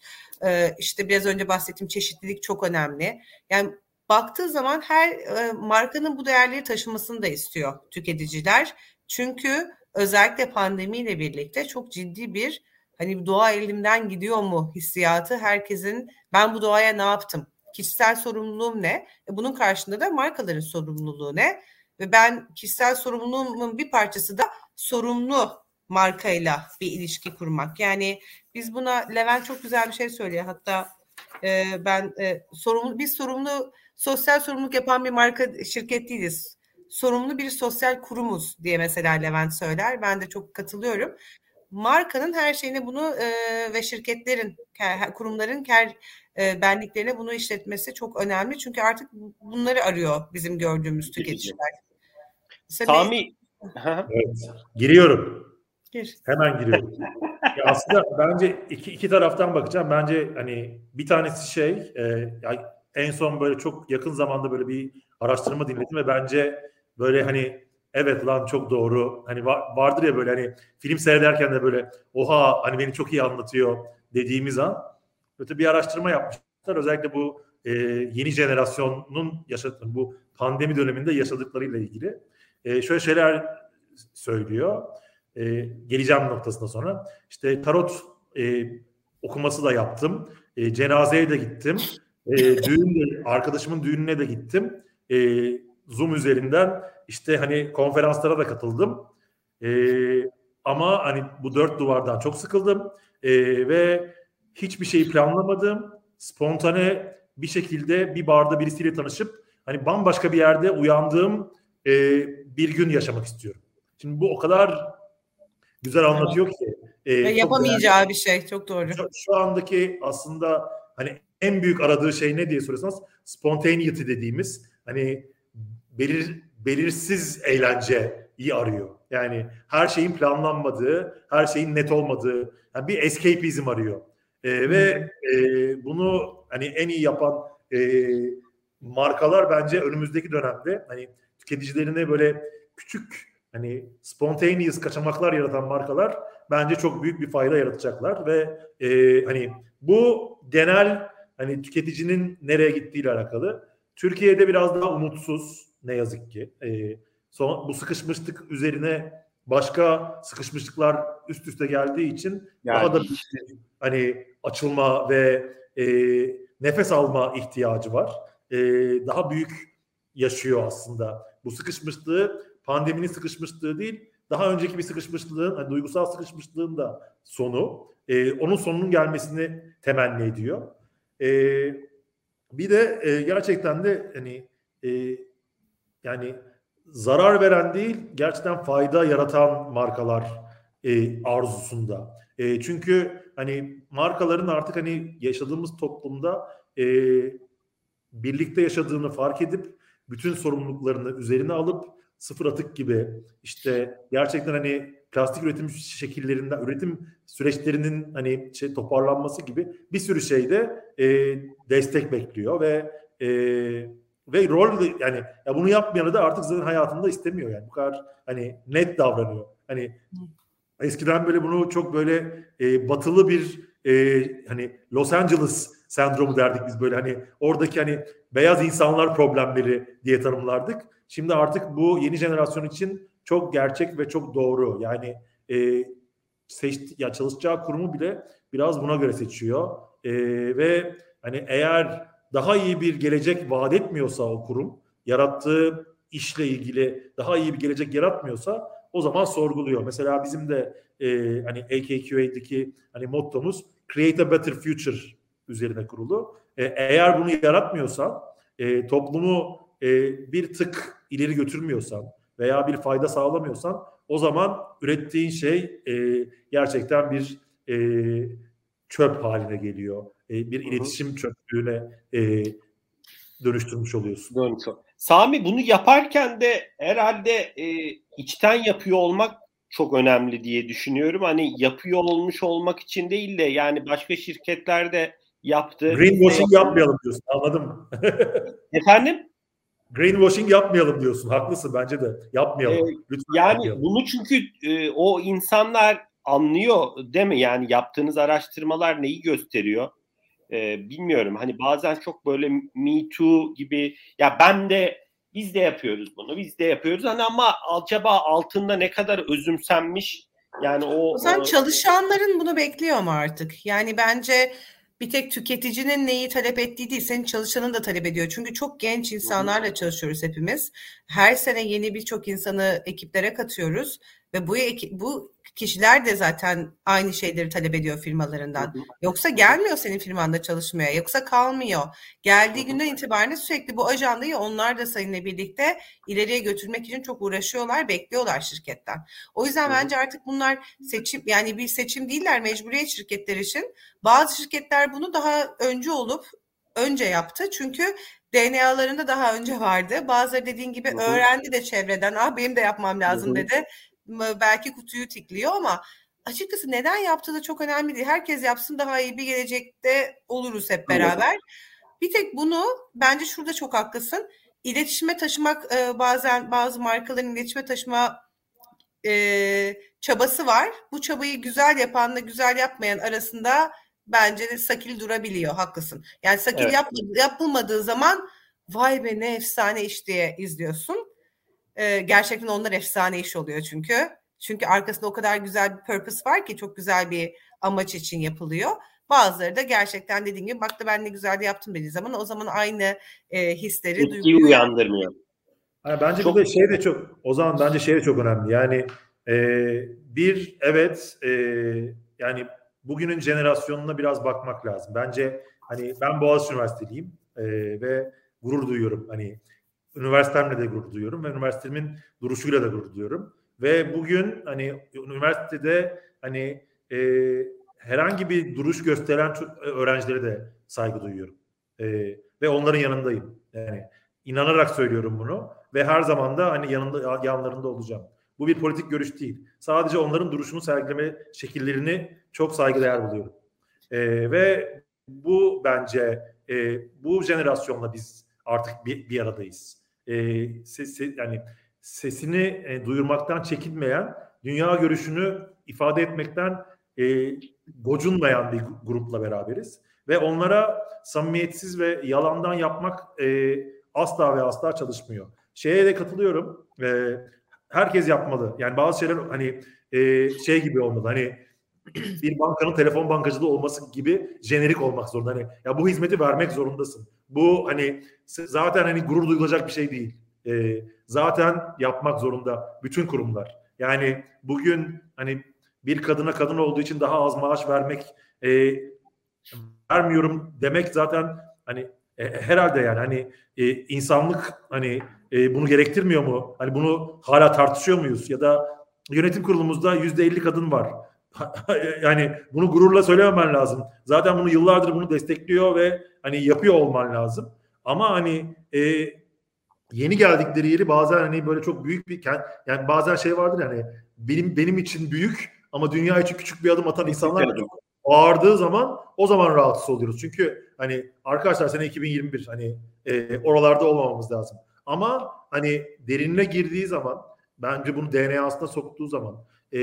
İşte biraz önce bahsettiğim çeşitlilik çok önemli. Yani baktığı zaman her markanın bu değerleri taşımasını da istiyor tüketiciler. Çünkü özellikle pandemiyle birlikte çok ciddi bir hani doğa elimden gidiyor mu hissiyatı herkesin ben bu doğaya ne yaptım? Kişisel sorumluluğum ne? E bunun karşında da markaların sorumluluğu ne? Ve ben kişisel sorumluluğumun bir parçası da sorumlu markayla bir ilişki kurmak. Yani biz buna Levent çok güzel bir şey söylüyor. Hatta e, ben e, sorumlu biz sorumlu sosyal sorumluluk yapan bir marka şirket değiliz. Sorumlu bir sosyal kurumuz diye mesela Levent söyler. Ben de çok katılıyorum. Markanın her şeyini bunu e, ve şirketlerin, kurumların her e, benliklerine bunu işletmesi çok önemli. Çünkü artık bunları arıyor bizim gördüğümüz tüketiciler. Sami. evet, giriyorum. Gir. Hemen giriyorum. ya aslında bence iki, iki taraftan bakacağım. Bence hani bir tanesi şey, e, ya en son böyle çok yakın zamanda böyle bir araştırma dinledim ve bence böyle hani evet lan çok doğru. Hani vardır ya böyle hani film seyrederken de böyle oha hani beni çok iyi anlatıyor dediğimiz an. Öte bir araştırma yapmışlar. Özellikle bu e, yeni jenerasyonun yaşadığı bu pandemi döneminde yaşadıklarıyla ilgili. E, şöyle şeyler söylüyor. E, geleceğim noktasında sonra. İşte tarot e, okuması da yaptım. E, cenazeye de gittim. E, düğün arkadaşımın düğününe de gittim. E, Zoom üzerinden işte hani konferanslara da katıldım. E, ama hani bu dört duvardan çok sıkıldım. E, ve hiçbir şeyi planlamadım. Spontane bir şekilde bir barda birisiyle tanışıp hani bambaşka bir yerde uyandığım e, bir gün yaşamak istiyorum. Şimdi bu o kadar güzel anlatıyor ki. E, yapamayacağı bir şey çok doğru. Şu, şu andaki aslında hani en büyük aradığı şey ne diye soruyorsanız spontaneity dediğimiz hani belir, belirsiz eğlence iyi arıyor. Yani her şeyin planlanmadığı, her şeyin net olmadığı yani bir escapism arıyor. E, ve e, bunu hani en iyi yapan e, markalar bence önümüzdeki dönemde hani tüketicilerine böyle küçük hani spontaneous kaçamaklar yaratan markalar bence çok büyük bir fayda yaratacaklar ve e, hani bu genel hani tüketicinin nereye gittiğiyle alakalı. Türkiye'de biraz daha umutsuz ne yazık ki. E, son, bu sıkışmışlık üzerine başka sıkışmışlıklar üst üste geldiği için yani. daha da bir hani açılma ve e, nefes alma ihtiyacı var. E, daha büyük yaşıyor aslında. Bu sıkışmışlığı pandeminin sıkışmışlığı değil, daha önceki bir sıkışmışlığın, hani duygusal sıkışmışlığın da sonu. E, onun sonunun gelmesini temenni ediyor. E, bir de e, gerçekten de hani e, yani zarar veren değil gerçekten fayda yaratan markalar e, arzusunda. E, çünkü hani markaların artık hani yaşadığımız toplumda e, birlikte yaşadığını fark edip bütün sorumluluklarını üzerine alıp sıfır atık gibi işte gerçekten hani plastik üretim şekillerinden, üretim süreçlerinin hani şey toparlanması gibi bir sürü şeyde e, destek bekliyor ve e, ve rol yani ya bunu yapmayanı da artık zaten hayatında istemiyor yani bu kadar hani net davranıyor. Hani eskiden böyle bunu çok böyle e, batılı bir e, hani Los Angeles sendromu derdik biz böyle hani oradaki hani beyaz insanlar problemleri diye tanımlardık. Şimdi artık bu yeni jenerasyon için çok gerçek ve çok doğru. Yani e, seçti, ya çalışacağı kurumu bile biraz buna göre seçiyor. E, ve hani eğer daha iyi bir gelecek vaat etmiyorsa o kurum, yarattığı işle ilgili daha iyi bir gelecek yaratmıyorsa o zaman sorguluyor. Mesela bizim de e, hani AKQA'daki hani mottomuz Create a Better Future üzerine kurulu. E, eğer bunu yaratmıyorsan, e, toplumu e, bir tık ileri götürmüyorsan, veya bir fayda sağlamıyorsan o zaman ürettiğin şey e, gerçekten bir e, çöp haline geliyor. E, bir iletişim çöplüğüne e, dönüştürmüş oluyorsun. Dönüştür. Sami bunu yaparken de herhalde e, içten yapıyor olmak çok önemli diye düşünüyorum. Hani yapıyor olmuş olmak için değil de yani başka şirketlerde yaptı. Greenwashing yapmayalım diyorsun. Anladın mı? Efendim? Greenwashing yapmayalım diyorsun. Haklısın bence de. Yapmayalım. Ee, Lütfen yani yapmayalım. bunu çünkü e, o insanlar anlıyor değil mi? Yani yaptığınız araştırmalar neyi gösteriyor? Ee, bilmiyorum. Hani bazen çok böyle Me Too gibi ya ben de biz de yapıyoruz bunu. Biz de yapıyoruz. Hani ama acaba altında ne kadar özümsenmiş yani o... O zaman çalışanların bunu bekliyor mu artık? Yani bence bir tek tüketicinin neyi talep ettiği değil, senin çalışanın da talep ediyor. Çünkü çok genç insanlarla çalışıyoruz hepimiz. Her sene yeni birçok insanı ekiplere katıyoruz ve bu bu kişiler de zaten aynı şeyleri talep ediyor firmalarından. Yoksa gelmiyor senin firmanda çalışmaya, yoksa kalmıyor. Geldiği günden itibaren sürekli bu ajandayı onlar da seninle birlikte ileriye götürmek için çok uğraşıyorlar, bekliyorlar şirketten. O yüzden bence artık bunlar seçim yani bir seçim değiller mecburiyet şirketler için. Bazı şirketler bunu daha önce olup önce yaptı. Çünkü DNA'larında daha önce vardı. Bazıları dediğin gibi öğrendi de çevreden. Ah benim de yapmam lazım dedi belki kutuyu tikliyor ama açıkçası neden yaptığı da çok önemli değil. Herkes yapsın daha iyi bir gelecekte oluruz hep beraber. Bir tek bunu bence şurada çok haklısın. İletişime taşımak e, bazen bazı markaların iletişime taşıma e, çabası var. Bu çabayı güzel yapanla güzel yapmayan arasında bence de sakil durabiliyor. Haklısın. Yani sakil evet. yap, yapılmadığı zaman vay be ne efsane iş diye izliyorsun. E, gerçekten onlar efsane iş oluyor çünkü. Çünkü arkasında o kadar güzel bir purpose var ki çok güzel bir amaç için yapılıyor. Bazıları da gerçekten dediğim gibi bak da ben ne güzel de yaptım dediği zaman o zaman aynı e, hisleri duyguyu uyandırmıyor. Yani bence çok, bir de şey de çok o zaman bence şey de çok önemli. Yani e, bir evet e, yani bugünün jenerasyonuna biraz bakmak lazım. Bence hani ben Boğaziçi Üniversiteliyim e, ve gurur duyuyorum. Hani üniversitemle de gurur duyuyorum ve üniversitemin duruşuyla da gurur duyuyorum. Ve bugün hani üniversitede hani e, herhangi bir duruş gösteren öğrencilere de saygı duyuyorum. E, ve onların yanındayım. Yani inanarak söylüyorum bunu ve her zaman da hani yanında yanlarında olacağım. Bu bir politik görüş değil. Sadece onların duruşunu sergileme şekillerini çok saygıdeğer buluyorum. E, ve bu bence e, bu jenerasyonla biz artık bir, bir aradayız e, ses, yani sesini e, duyurmaktan çekinmeyen, dünya görüşünü ifade etmekten e, gocunmayan bir grupla beraberiz. Ve onlara samimiyetsiz ve yalandan yapmak e, asla ve asla çalışmıyor. Şeye de katılıyorum. E, herkes yapmalı. Yani bazı şeyler hani e, şey gibi olmalı. Hani bir bankanın telefon bankacılığı olması gibi jenerik olmak zorunda. Hani ya bu hizmeti vermek zorundasın. Bu hani zaten hani gurur duyulacak bir şey değil. E, zaten yapmak zorunda bütün kurumlar. Yani bugün hani bir kadına kadın olduğu için daha az maaş vermek e, vermiyorum demek zaten hani e, herhalde yani hani e, insanlık hani e, bunu gerektirmiyor mu? Hani bunu hala tartışıyor muyuz? Ya da yönetim kurulumuzda yüzde elli kadın var. Yani bunu gururla söylememen lazım. Zaten bunu yıllardır bunu destekliyor ve hani yapıyor olman lazım. Ama hani e, yeni geldikleri yeri bazen hani böyle çok büyük bir yani bazen şey vardır yani benim benim için büyük ama dünya için küçük bir adım atan insanlar ağırdığı zaman o zaman rahatsız oluyoruz. Çünkü hani arkadaşlar sene 2021 hani e, oralarda olmamamız lazım. Ama hani derinine girdiği zaman bence bunu DNA'sına soktuğu zaman e,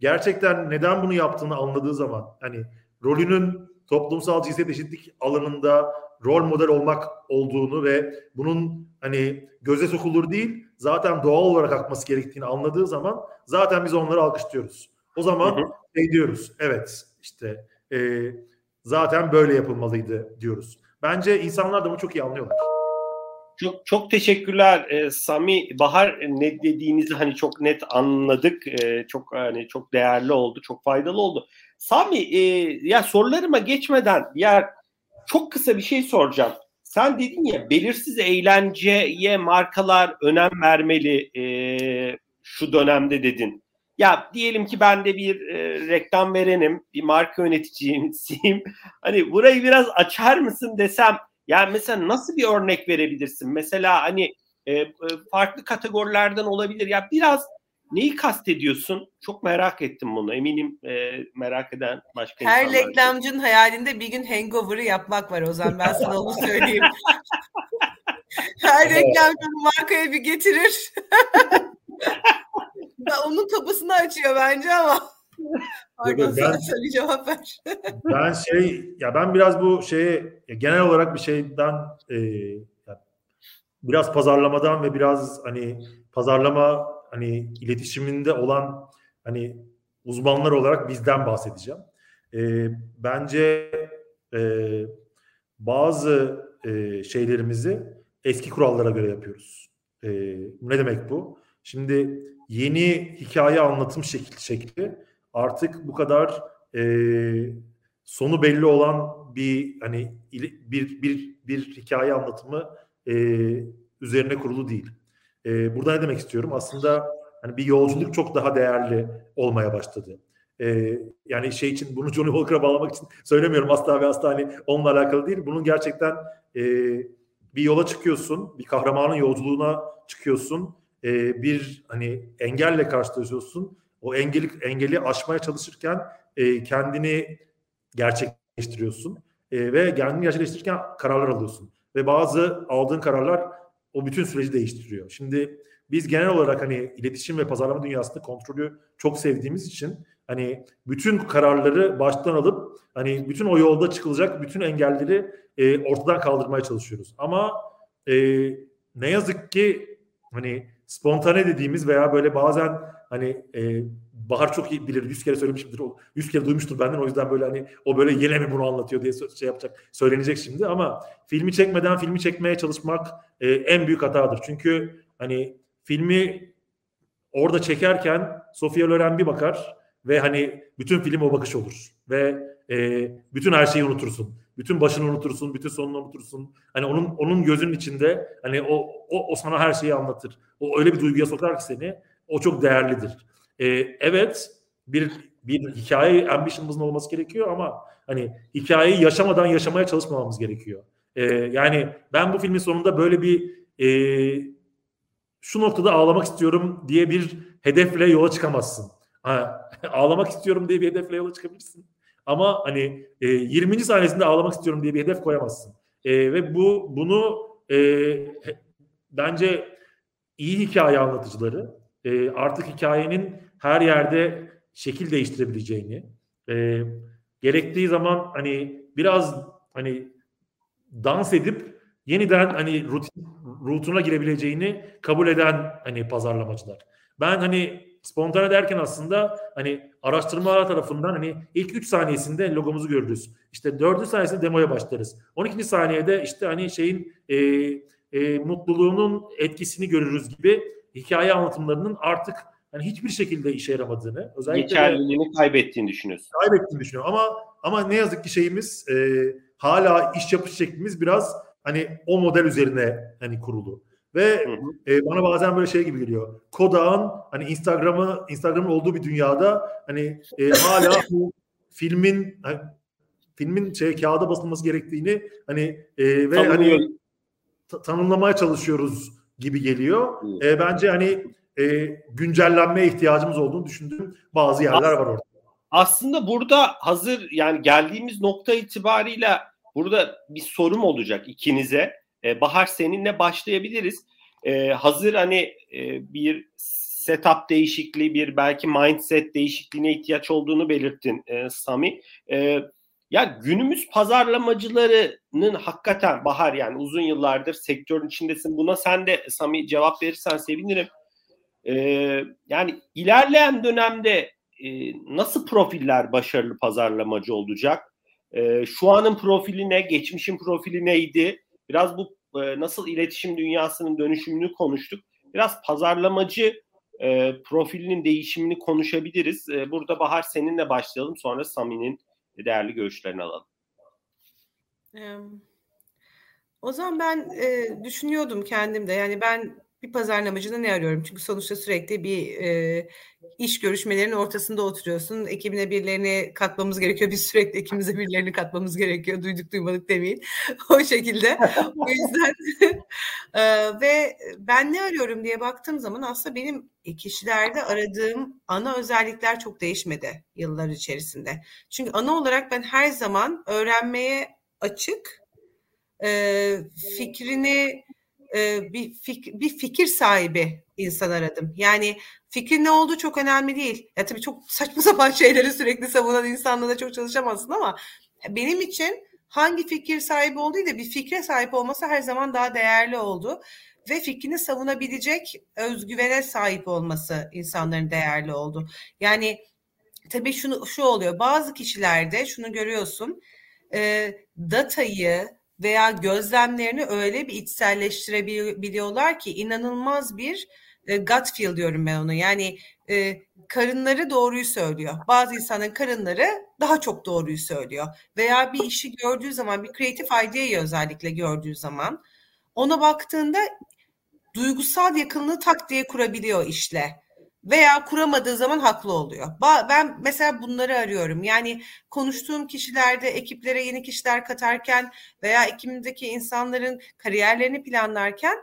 gerçekten neden bunu yaptığını anladığı zaman hani rolünün toplumsal cinsiyet eşitlik alanında rol model olmak olduğunu ve bunun hani göze sokulur değil zaten doğal olarak akması gerektiğini anladığı zaman zaten biz onları alkışlıyoruz. O zaman hı hı. şey diyoruz evet işte e, zaten böyle yapılmalıydı diyoruz. Bence insanlar da bunu çok iyi anlıyorlar. Çok çok teşekkürler e, Sami Bahar ne dediğinizi hani çok net anladık. E, çok hani çok değerli oldu, çok faydalı oldu. Sami e, ya sorularıma geçmeden ya çok kısa bir şey soracağım. Sen dedin ya belirsiz eğlenceye markalar önem vermeli e, şu dönemde dedin. Ya diyelim ki ben de bir e, reklam verenim, bir marka yöneticisiyim. Hani burayı biraz açar mısın desem yani mesela nasıl bir örnek verebilirsin? Mesela hani e, e, farklı kategorilerden olabilir. Ya biraz neyi kastediyorsun? Çok merak ettim bunu. Eminim e, merak eden başka Her insanlar. reklamcının hayalinde bir gün hangover'ı yapmak var o zaman ben sana onu söyleyeyim. Her reklamcı markaya bir getirir. Onun tapısını açıyor bence ama. Pardon ben, bir cevap ver. ben şey ya ben biraz bu şeye genel olarak bir şeyden e, biraz pazarlamadan ve biraz hani pazarlama hani iletişiminde olan hani uzmanlar olarak bizden bahsedeceğim. E, bence e, bazı e, şeylerimizi eski kurallara göre yapıyoruz. E, ne demek bu? Şimdi yeni hikaye anlatım şekli, şekli artık bu kadar e, sonu belli olan bir hani bir bir bir hikaye anlatımı e, üzerine kurulu değil. E, burada ne demek istiyorum? Aslında hani bir yolculuk çok daha değerli olmaya başladı. E, yani şey için bunu Johnny Walker'a bağlamak için söylemiyorum asla ve asla hani onunla alakalı değil. Bunun gerçekten e, bir yola çıkıyorsun, bir kahramanın yolculuğuna çıkıyorsun, e, bir hani engelle karşılaşıyorsun. O engeli engeli aşmaya çalışırken e, kendini gerçekleştiriyorsun e, ve kendini gerçekleştirirken kararlar alıyorsun ve bazı aldığın kararlar o bütün süreci değiştiriyor. Şimdi biz genel olarak hani iletişim ve pazarlama dünyasında kontrolü çok sevdiğimiz için hani bütün kararları baştan alıp hani bütün o yolda çıkılacak bütün engelleri e, ortadan kaldırmaya çalışıyoruz. Ama e, ne yazık ki hani spontane dediğimiz veya böyle bazen hani e, Bahar çok iyi bilir. Yüz kere söylemişimdir. Yüz kere duymuştur benden. O yüzden böyle hani o böyle yine mi bunu anlatıyor diye şey yapacak. Söylenecek şimdi ama filmi çekmeden filmi çekmeye çalışmak e, en büyük hatadır. Çünkü hani filmi orada çekerken Sofia Loren bir bakar ve hani bütün film o bakış olur. Ve e, bütün her şeyi unutursun. Bütün başını unutursun, bütün sonunu unutursun. Hani onun onun gözünün içinde hani o o, o sana her şeyi anlatır. O öyle bir duyguya sokar ki seni. O çok değerlidir. E, evet bir bir hikaye ambition'ımızın olması gerekiyor ama hani hikayeyi yaşamadan yaşamaya çalışmamamız gerekiyor. E, yani ben bu filmin sonunda böyle bir e, şu noktada ağlamak istiyorum diye bir hedefle yola çıkamazsın. Ha, ağlamak istiyorum diye bir hedefle yola çıkabilirsin. Ama hani e, 20. saniyesinde ağlamak istiyorum diye bir hedef koyamazsın. E, ve bu bunu e, bence iyi hikaye anlatıcıları e, artık hikayenin her yerde şekil değiştirebileceğini, e, gerektiği zaman hani biraz hani dans edip yeniden hani rutin rutuna girebileceğini kabul eden hani pazarlamacılar. Ben hani spontane derken aslında hani araştırma tarafından hani ilk 3 saniyesinde logomuzu görürüz. İşte 4. saniyesinde demoya başlarız. 12. saniyede işte hani şeyin e, e, mutluluğunun etkisini görürüz gibi hikaye anlatımlarının artık hani hiçbir şekilde işe yaramadığını, özellikle geçerliliğini kaybettiğini düşünüyorsun. Kaybettiğini düşünüyorum ama ama ne yazık ki şeyimiz e, hala iş yapış şeklimiz biraz hani o model üzerine hani kurulu. Ve hı hı. E, bana bazen böyle şey gibi geliyor. Kodak'ın hani Instagram'ı Instagram'ın olduğu bir dünyada hani e, hala bu filmin hani, filmin şey kağıda basılması gerektiğini hani e, ve Tanımlıyor. hani ta- tanımlamaya çalışıyoruz gibi geliyor. E, bence hani e, güncellenmeye ihtiyacımız olduğunu düşündüğüm bazı yerler var orada. Aslında burada hazır yani geldiğimiz nokta itibariyle burada bir sorum olacak ikinize. E, Bahar seninle başlayabiliriz. E, hazır hani e, bir setup değişikliği, bir belki mindset değişikliğine ihtiyaç olduğunu belirttin e, Sami. E, ya günümüz pazarlamacılarının hakikaten Bahar yani uzun yıllardır sektörün içindesin. Buna sen de Sami cevap verirsen sevinirim. Ee, yani ilerleyen dönemde e, nasıl profiller başarılı pazarlamacı olacak? E, şu anın profili ne? Geçmişin profili neydi? Biraz bu e, nasıl iletişim dünyasının dönüşümünü konuştuk. Biraz pazarlamacı e, profilinin değişimini konuşabiliriz. E, burada Bahar seninle başlayalım. Sonra Sami'nin değerli görüşlerini alalım. O zaman ben e, düşünüyordum kendimde. Yani ben bir pazarlamacıda ne arıyorum? Çünkü sonuçta sürekli bir e, iş görüşmelerinin ortasında oturuyorsun. Ekibine birilerini katmamız gerekiyor. Biz sürekli ekibimize birilerini katmamız gerekiyor. Duyduk duymadık demeyin. o şekilde. o yüzden e, ve ben ne arıyorum diye baktığım zaman aslında benim kişilerde aradığım ana özellikler çok değişmedi yıllar içerisinde. Çünkü ana olarak ben her zaman öğrenmeye açık, e, fikrini bir, fik, bir fikir sahibi insan aradım. Yani fikir ne olduğu çok önemli değil. Ya tabii çok saçma sapan şeyleri sürekli savunan insanla da çok çalışamazsın ama benim için hangi fikir sahibi olduğu da bir fikre sahip olması her zaman daha değerli oldu. Ve fikrini savunabilecek özgüvene sahip olması insanların değerli oldu. Yani tabii şunu şu oluyor. Bazı kişilerde şunu görüyorsun. E, datayı, veya gözlemlerini öyle bir içselleştirebiliyorlar ki inanılmaz bir e, gut feel diyorum ben onu. Yani e, karınları doğruyu söylüyor. Bazı insanın karınları daha çok doğruyu söylüyor. Veya bir işi gördüğü zaman, bir kreatif ideayı özellikle gördüğü zaman ona baktığında duygusal yakınlığı tak diye kurabiliyor işle veya kuramadığı zaman haklı oluyor. Ben mesela bunları arıyorum. Yani konuştuğum kişilerde ekiplere yeni kişiler katarken veya ekibimdeki insanların kariyerlerini planlarken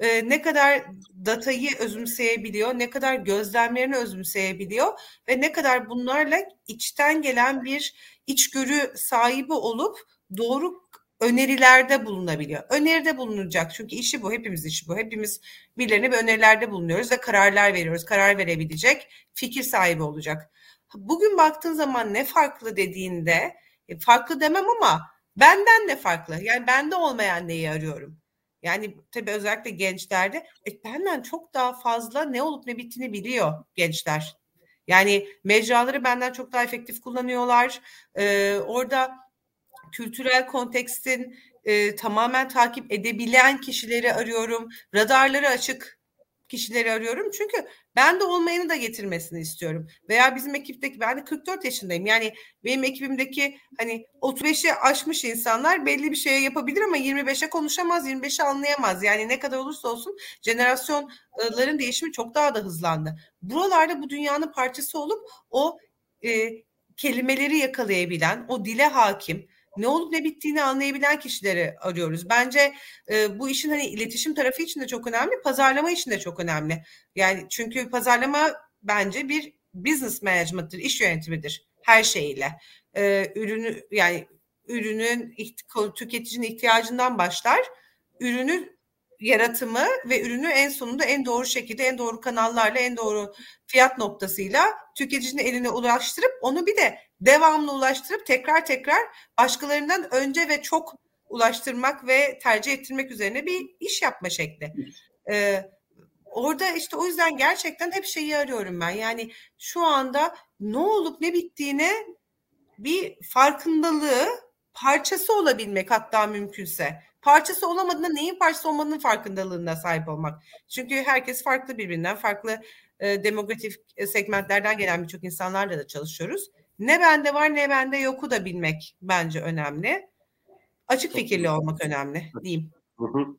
e, ne kadar datayı özümseyebiliyor, ne kadar gözlemlerini özümseyebiliyor ve ne kadar bunlarla içten gelen bir içgörü sahibi olup doğru önerilerde bulunabiliyor. Öneride bulunacak çünkü işi bu, hepimiz işi bu. Hepimiz birilerine bir önerilerde bulunuyoruz ve kararlar veriyoruz. Karar verebilecek, fikir sahibi olacak. Bugün baktığın zaman ne farklı dediğinde, e, farklı demem ama benden ne farklı? Yani bende olmayan neyi arıyorum? Yani tabii özellikle gençlerde e, benden çok daha fazla ne olup ne bittiğini biliyor gençler. Yani mecraları benden çok daha efektif kullanıyorlar. Ee, orada kültürel kontekstin e, tamamen takip edebilen kişileri arıyorum. Radarları açık kişileri arıyorum. Çünkü ben de olmayanı da getirmesini istiyorum. Veya bizim ekipteki ben de 44 yaşındayım. Yani benim ekibimdeki hani 35'i aşmış insanlar belli bir şeye yapabilir ama 25'e konuşamaz, 25'e anlayamaz. Yani ne kadar olursa olsun jenerasyonların değişimi çok daha da hızlandı. Buralarda bu dünyanın parçası olup o e, kelimeleri yakalayabilen, o dile hakim, ne olup ne bittiğini anlayabilen kişileri arıyoruz. Bence e, bu işin hani iletişim tarafı için de çok önemli, pazarlama için de çok önemli. Yani çünkü pazarlama bence bir business management'tır, iş yönetimidir her şeyiyle. E, ürünü yani ürünün tüketicinin ihtiyacından başlar. Ürünü yaratımı ve ürünü en sonunda en doğru şekilde, en doğru kanallarla, en doğru fiyat noktasıyla tüketicinin eline ulaştırıp onu bir de devamlı ulaştırıp tekrar tekrar başkalarından önce ve çok ulaştırmak ve tercih ettirmek üzerine bir iş yapma şekli. Ee, orada işte o yüzden gerçekten hep şeyi arıyorum ben. Yani şu anda ne olup ne bittiğine bir farkındalığı parçası olabilmek hatta mümkünse. Parçası olamadığında neyin parçası olmadığının farkındalığına sahip olmak. Çünkü herkes farklı birbirinden, farklı e, demografik segmentlerden gelen birçok insanlarla da çalışıyoruz. Ne bende var ne bende yoku da bilmek bence önemli. Açık fikirli olmak önemli diyeyim.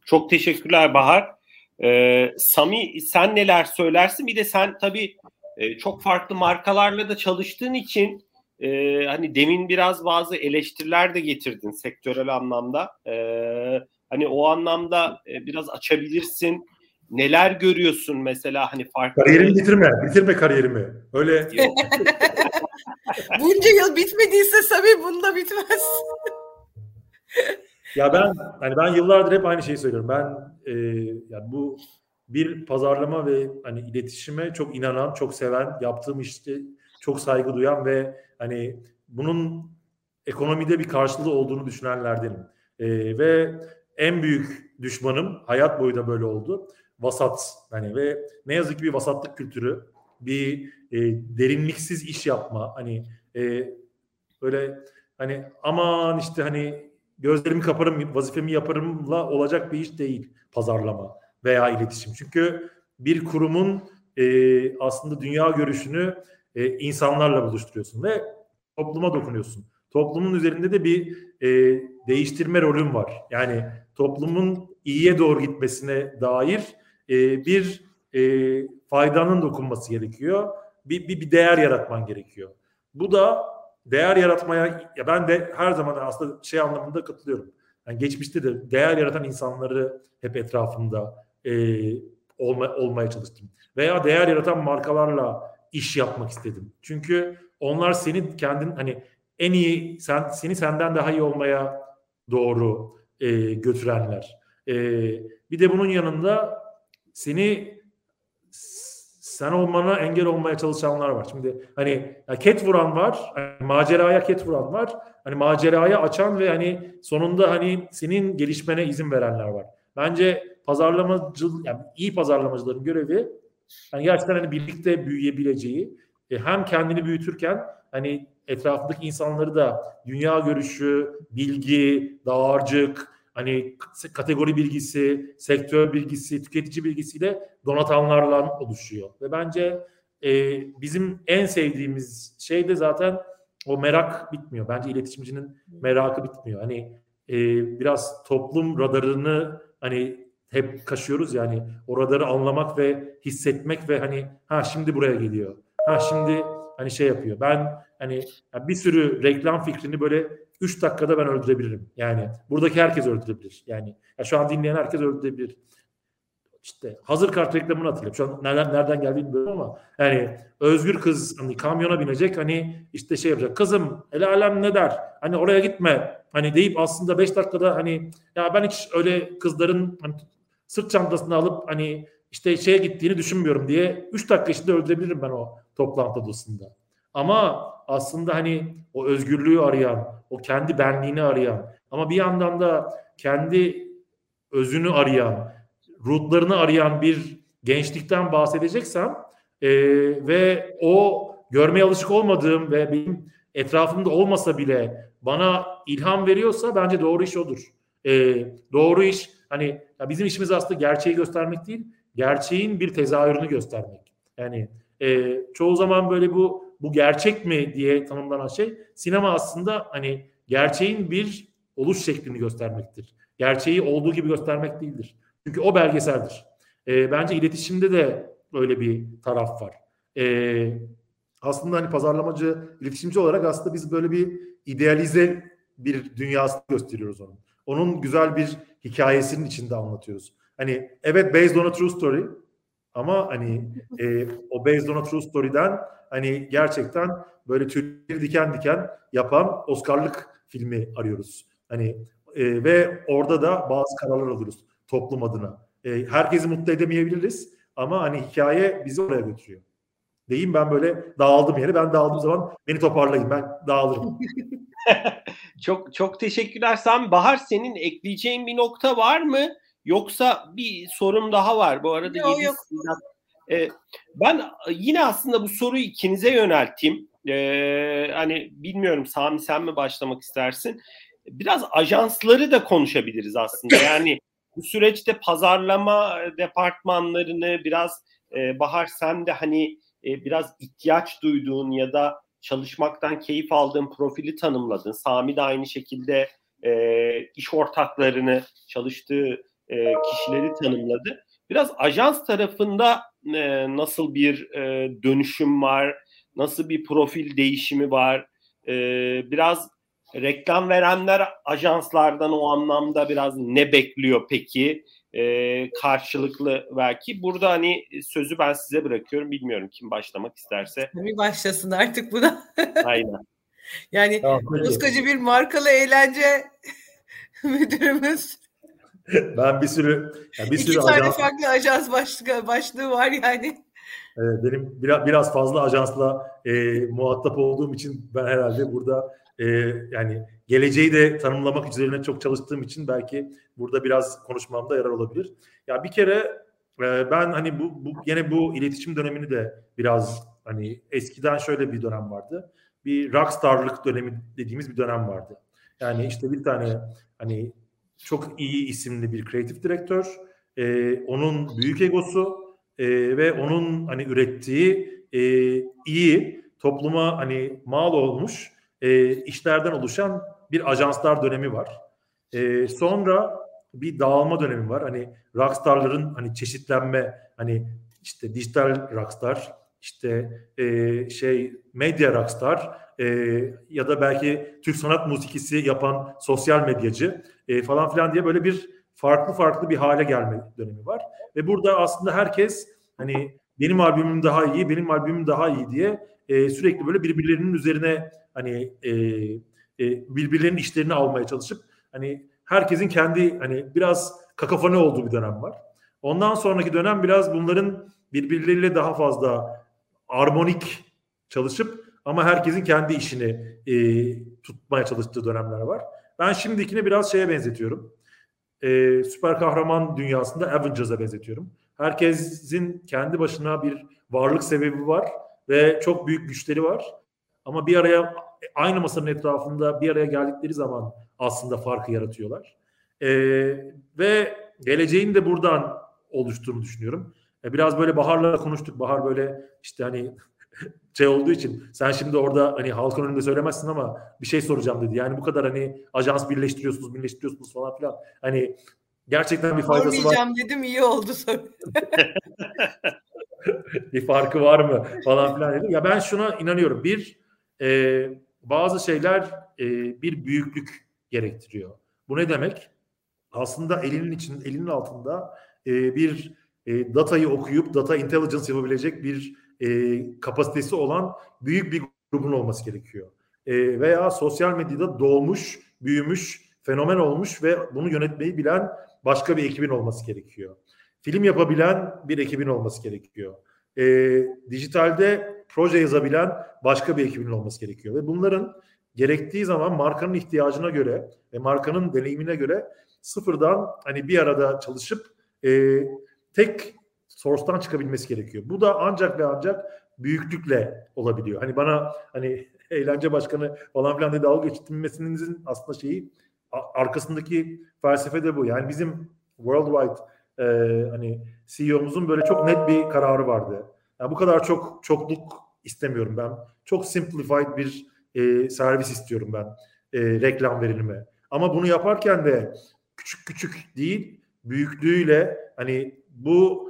Çok teşekkürler Bahar. Ee, Sami sen neler söylersin? Bir de sen tabii e, çok farklı markalarla da çalıştığın için e, hani demin biraz bazı eleştiriler de getirdin sektörel anlamda. E, hani o anlamda e, biraz açabilirsin. Neler görüyorsun mesela hani farklı... Kariyerimi bitirme, bitirme kariyerimi. Öyle... Bunca yıl bitmediyse Sami bunda bitmez. ya ben hani ben yıllardır hep aynı şeyi söylüyorum. Ben e, yani bu bir pazarlama ve hani iletişime çok inanan, çok seven, yaptığım işte çok saygı duyan ve hani bunun ekonomide bir karşılığı olduğunu düşünenlerdenim. E, ve en büyük düşmanım hayat boyu da böyle oldu. Vasat hani ve ne yazık ki bir vasatlık kültürü, bir e, derinliksiz iş yapma hani e, böyle hani aman işte hani gözlerimi kaparım vazifemi yaparımla olacak bir iş değil pazarlama veya iletişim. Çünkü bir kurumun e, aslında dünya görüşünü e, insanlarla buluşturuyorsun ve topluma dokunuyorsun. Toplumun üzerinde de bir e, değiştirme rolün var. Yani toplumun iyiye doğru gitmesine dair e, bir e, faydanın dokunması gerekiyor. Bir, bir, bir değer yaratman gerekiyor. Bu da değer yaratmaya ya ben de her zaman aslında şey anlamında katılıyorum. Yani geçmişte de değer yaratan insanları hep etrafımda e, olma, olmaya çalıştım. Veya değer yaratan markalarla iş yapmak istedim. Çünkü onlar senin kendin hani en iyi sen seni senden daha iyi olmaya doğru e, götürenler. E, bir de bunun yanında seni sen olmana engel olmaya çalışanlar var. Şimdi hani ya ket vuran var, hani maceraya ket vuran var. Hani maceraya açan ve hani sonunda hani senin gelişmene izin verenler var. Bence pazarlamacı yani iyi pazarlamacıların görevi yani gerçekten hani birlikte büyüyebileceği e, hem kendini büyütürken hani etrafındaki insanları da dünya görüşü, bilgi, dağarcık, hani kategori bilgisi, sektör bilgisi, tüketici bilgisiyle donatanlarla oluşuyor. Ve bence e, bizim en sevdiğimiz şey de zaten o merak bitmiyor. Bence iletişimcinin merakı bitmiyor. Hani e, biraz toplum radarını hani hep kaşıyoruz yani o radarı anlamak ve hissetmek ve hani ha şimdi buraya geliyor. Ha şimdi hani şey yapıyor. Ben hani bir sürü reklam fikrini böyle 3 dakikada ben öldürebilirim. Yani buradaki herkes öldürebilir. Yani ya şu an dinleyen herkes öldürebilir. İşte hazır kart reklamını hatırlıyorum. Şu an nereden, nereden geldiğini bilmiyorum ama yani özgür kız hani kamyona binecek hani işte şey yapacak. Kızım el alem ne der? Hani oraya gitme. Hani deyip aslında 5 dakikada hani ya ben hiç öyle kızların hani sırt çantasını alıp hani işte şeye gittiğini düşünmüyorum diye 3 dakika içinde öldürebilirim ben o toplantı odasında. Ama aslında hani o özgürlüğü arayan, o kendi benliğini arayan ama bir yandan da kendi özünü arayan, rootlarını arayan bir gençlikten bahsedeceksem e, ve o görmeye alışık olmadığım ve benim etrafımda olmasa bile bana ilham veriyorsa bence doğru iş odur. E, doğru iş hani ya bizim işimiz aslında gerçeği göstermek değil, gerçeğin bir tezahürünü göstermek. Yani e, çoğu zaman böyle bu bu gerçek mi diye tanımlanan şey sinema aslında hani gerçeğin bir oluş şeklini göstermektir. Gerçeği olduğu gibi göstermek değildir. Çünkü o belgeseldir. E, bence iletişimde de öyle bir taraf var. E, aslında hani pazarlamacı, iletişimci olarak aslında biz böyle bir idealize bir dünyası gösteriyoruz onun. Onun güzel bir hikayesinin içinde anlatıyoruz. Hani evet based on a true story ama hani e, o based on a true story'den hani gerçekten böyle tüyleri diken diken yapan Oscar'lık filmi arıyoruz. Hani e, ve orada da bazı kararlar alıyoruz toplum adına. E, herkesi mutlu edemeyebiliriz ama hani hikaye bizi oraya götürüyor. Deyim ben böyle dağıldım yeri. Ben dağıldığım zaman beni toparlayın. Ben dağılırım. çok çok teşekkürler Sami. Bahar senin ekleyeceğin bir nokta var mı? Yoksa bir sorum daha var. Bu arada yok, yok. Ee, ben yine aslında bu soruyu ikinize yönelteyim. Ee, hani bilmiyorum Sami sen mi başlamak istersin? Biraz ajansları da konuşabiliriz aslında. Yani bu süreçte pazarlama departmanlarını biraz e, Bahar sen de hani e, biraz ihtiyaç duyduğun ya da çalışmaktan keyif aldığın profili tanımladın. Sami de aynı şekilde e, iş ortaklarını çalıştığı e, kişileri tanımladı. Biraz ajans tarafında e, nasıl bir e, dönüşüm var, nasıl bir profil değişimi var, e, biraz reklam verenler ajanslardan o anlamda biraz ne bekliyor peki? E, karşılıklı belki. Burada hani sözü ben size bırakıyorum. Bilmiyorum kim başlamak isterse. Bir başlasın artık buna. Aynen. Yani koskoca bir markalı eğlence müdürümüz ben bir sürü yani bir İki sürü tane ajans, farklı ajans başlığı, başlığı var yani. Evet, benim biraz, biraz fazla ajansla e, muhatap olduğum için ben herhalde burada e, yani geleceği de tanımlamak üzerine çok çalıştığım için belki burada biraz konuşmamda yarar olabilir. Ya bir kere e, ben hani bu, bu yine bu iletişim dönemini de biraz hani eskiden şöyle bir dönem vardı. Bir rockstarlık dönemi dediğimiz bir dönem vardı. Yani işte bir tane hani çok iyi isimli bir kreatif direktör, e, onun büyük egosu e, ve onun hani ürettiği e, iyi topluma hani mal olmuş e, işlerden oluşan bir ajanslar dönemi var. E, sonra bir dağılma dönemi var. Hani rockstarların hani çeşitlenme hani işte dijital rockstar, işte e, şey medya rockstar e, ya da belki Türk sanat musikisi yapan sosyal medyacı e, falan filan diye böyle bir farklı farklı bir hale gelme dönemi var. Ve burada aslında herkes hani benim albümüm daha iyi, benim albümüm daha iyi diye e, sürekli böyle birbirlerinin üzerine hani e, e, birbirlerinin işlerini almaya çalışıp hani herkesin kendi hani biraz kakafoni olduğu bir dönem var. Ondan sonraki dönem biraz bunların birbirleriyle daha fazla armonik çalışıp ama herkesin kendi işini e, tutmaya çalıştığı dönemler var. Ben şimdikini biraz şeye benzetiyorum. E, süper kahraman dünyasında Avengers'a benzetiyorum. Herkesin kendi başına bir varlık sebebi var ve çok büyük güçleri var. Ama bir araya aynı masanın etrafında bir araya geldikleri zaman aslında farkı yaratıyorlar. E, ve geleceğin de buradan oluştuğunu düşünüyorum. E, biraz böyle Bahar'la konuştuk. Bahar böyle işte hani şey olduğu için sen şimdi orada hani halkın önünde söylemezsin ama bir şey soracağım dedi. Yani bu kadar hani ajans birleştiriyorsunuz, birleştiriyorsunuz falan filan. Hani gerçekten bir faydası var. Dedim iyi oldu bir farkı var mı falan filan dedim. Ya ben şuna inanıyorum. Bir e, bazı şeyler e, bir büyüklük gerektiriyor. Bu ne demek? Aslında elinin için elinin altında e, bir e, datayı okuyup data intelligence yapabilecek bir e, kapasitesi olan büyük bir grubun olması gerekiyor. E, veya sosyal medyada doğmuş, büyümüş, fenomen olmuş ve bunu yönetmeyi bilen başka bir ekibin olması gerekiyor. Film yapabilen bir ekibin olması gerekiyor. E, dijitalde proje yazabilen başka bir ekibin olması gerekiyor. Ve bunların gerektiği zaman markanın ihtiyacına göre ve markanın deneyimine göre sıfırdan hani bir arada çalışıp e, tek source'tan çıkabilmesi gerekiyor. Bu da ancak ve ancak büyüklükle olabiliyor. Hani bana hani eğlence başkanı falan filan diye dalga geçirmesinizin aslında şeyi arkasındaki felsefe de bu. Yani bizim worldwide e, hani CEO'muzun böyle çok net bir kararı vardı. Yani bu kadar çok çokluk istemiyorum ben. Çok simplified bir e, servis istiyorum ben e, reklam verilime. Ama bunu yaparken de küçük küçük değil büyüklüğüyle hani bu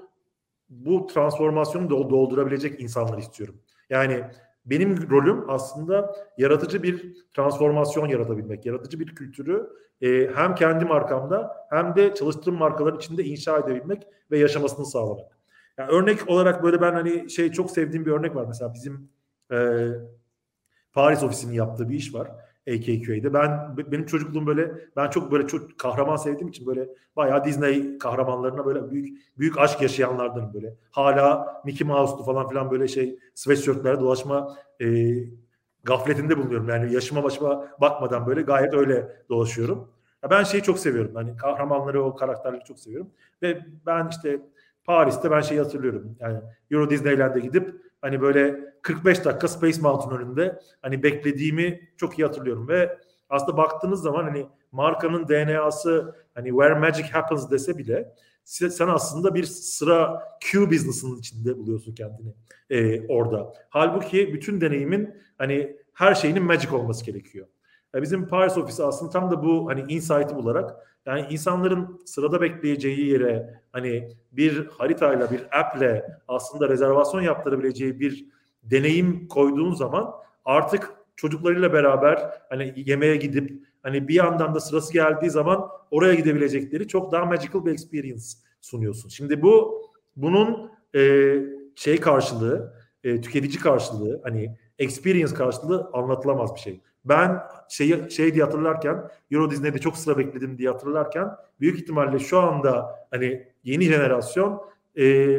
bu transformasyonu doldurabilecek insanlar istiyorum. Yani benim rolüm aslında yaratıcı bir transformasyon yaratabilmek, yaratıcı bir kültürü e, hem kendi markamda hem de çalıştığım markaların içinde inşa edebilmek ve yaşamasını sağlamak. Yani örnek olarak böyle ben hani şey çok sevdiğim bir örnek var mesela bizim e, Paris ofisinin yaptığı bir iş var. AKQA'de. Ben benim çocukluğum böyle ben çok böyle çok kahraman sevdiğim için böyle bayağı Disney kahramanlarına böyle büyük büyük aşk yaşayanlardanım böyle. Hala Mickey Mouse'lu falan filan böyle şey sweatshirtlere dolaşma e, gafletinde bulunuyorum. Yani yaşıma başıma bakmadan böyle gayet öyle dolaşıyorum. Ya ben şeyi çok seviyorum. Hani kahramanları o karakterleri çok seviyorum. Ve ben işte Paris'te ben şeyi hatırlıyorum. Yani Euro Disneyland'e gidip hani böyle 45 dakika Space Mountain önünde hani beklediğimi çok iyi hatırlıyorum ve aslında baktığınız zaman hani markanın DNA'sı hani where magic happens dese bile sen aslında bir sıra Q business'ın içinde buluyorsun kendini e, orada. Halbuki bütün deneyimin hani her şeyinin magic olması gerekiyor. Bizim Paris ofisi aslında tam da bu hani insight'ı bularak yani insanların sırada bekleyeceği yere hani bir haritayla bir app'le aslında rezervasyon yaptırabileceği bir deneyim koyduğun zaman artık çocuklarıyla beraber hani yemeğe gidip hani bir yandan da sırası geldiği zaman oraya gidebilecekleri çok daha magical bir experience sunuyorsun. Şimdi bu bunun e, şey karşılığı, e, tüketici karşılığı, hani experience karşılığı anlatılamaz bir şey. Ben şeyi şey diye hatırlarken Euro Disney'de çok sıra bekledim diye hatırlarken büyük ihtimalle şu anda hani yeni jenerasyon e,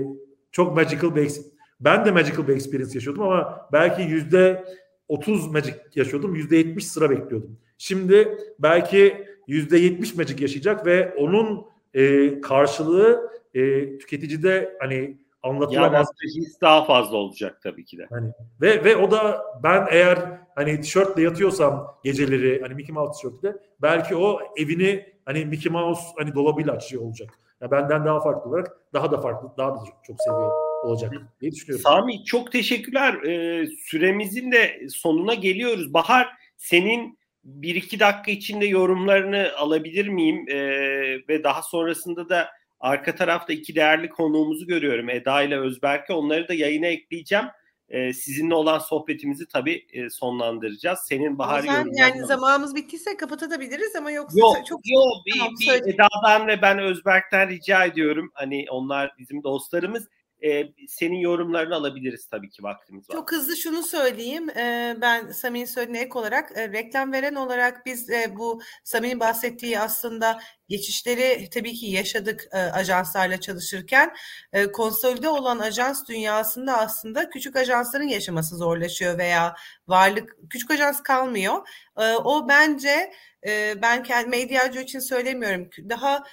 çok magical bir ben de magical bir experience yaşıyordum ama belki yüzde 30 magic yaşıyordum. Yüzde 70 sıra bekliyordum. Şimdi belki yüzde 70 magic yaşayacak ve onun e, karşılığı e, tüketicide hani anlatılamaz. Yani his daha fazla olacak tabii ki de. Hani ve ve o da ben eğer hani tişörtle yatıyorsam geceleri hani Mickey Mouse tişörtle belki o evini hani Mickey Mouse hani dolabıyla açıyor olacak. Yani benden daha farklı olarak daha da farklı daha da çok, seviyor olacak diye düşünüyorum. Sami çok teşekkürler. Ee, süremizin de sonuna geliyoruz. Bahar senin bir iki dakika içinde yorumlarını alabilir miyim? E, ve daha sonrasında da arka tarafta iki değerli konuğumuzu görüyorum. Eda ile Özberk'e. Onları da yayına ekleyeceğim. E, sizinle olan sohbetimizi tabii e, sonlandıracağız. Senin Bahar Sen, Yani zamanımız bittiyse kapatabiliriz ama yoksa yok, çok... Yok, bir, tamam, bir Eda'dan ve ben Özberk'ten rica ediyorum. Hani onlar bizim dostlarımız e, senin yorumlarını alabiliriz tabii ki vaktimiz var. Çok hızlı şunu söyleyeyim. E, ben Sami'nin söylediğine ek olarak e, reklam veren olarak biz e, bu Sami'nin bahsettiği aslında geçişleri tabii ki yaşadık e, ajanslarla çalışırken. E, konsolide olan ajans dünyasında aslında küçük ajansların yaşaması zorlaşıyor veya varlık küçük ajans kalmıyor. E, o bence e, ben kendi medyacı için söylemiyorum. Daha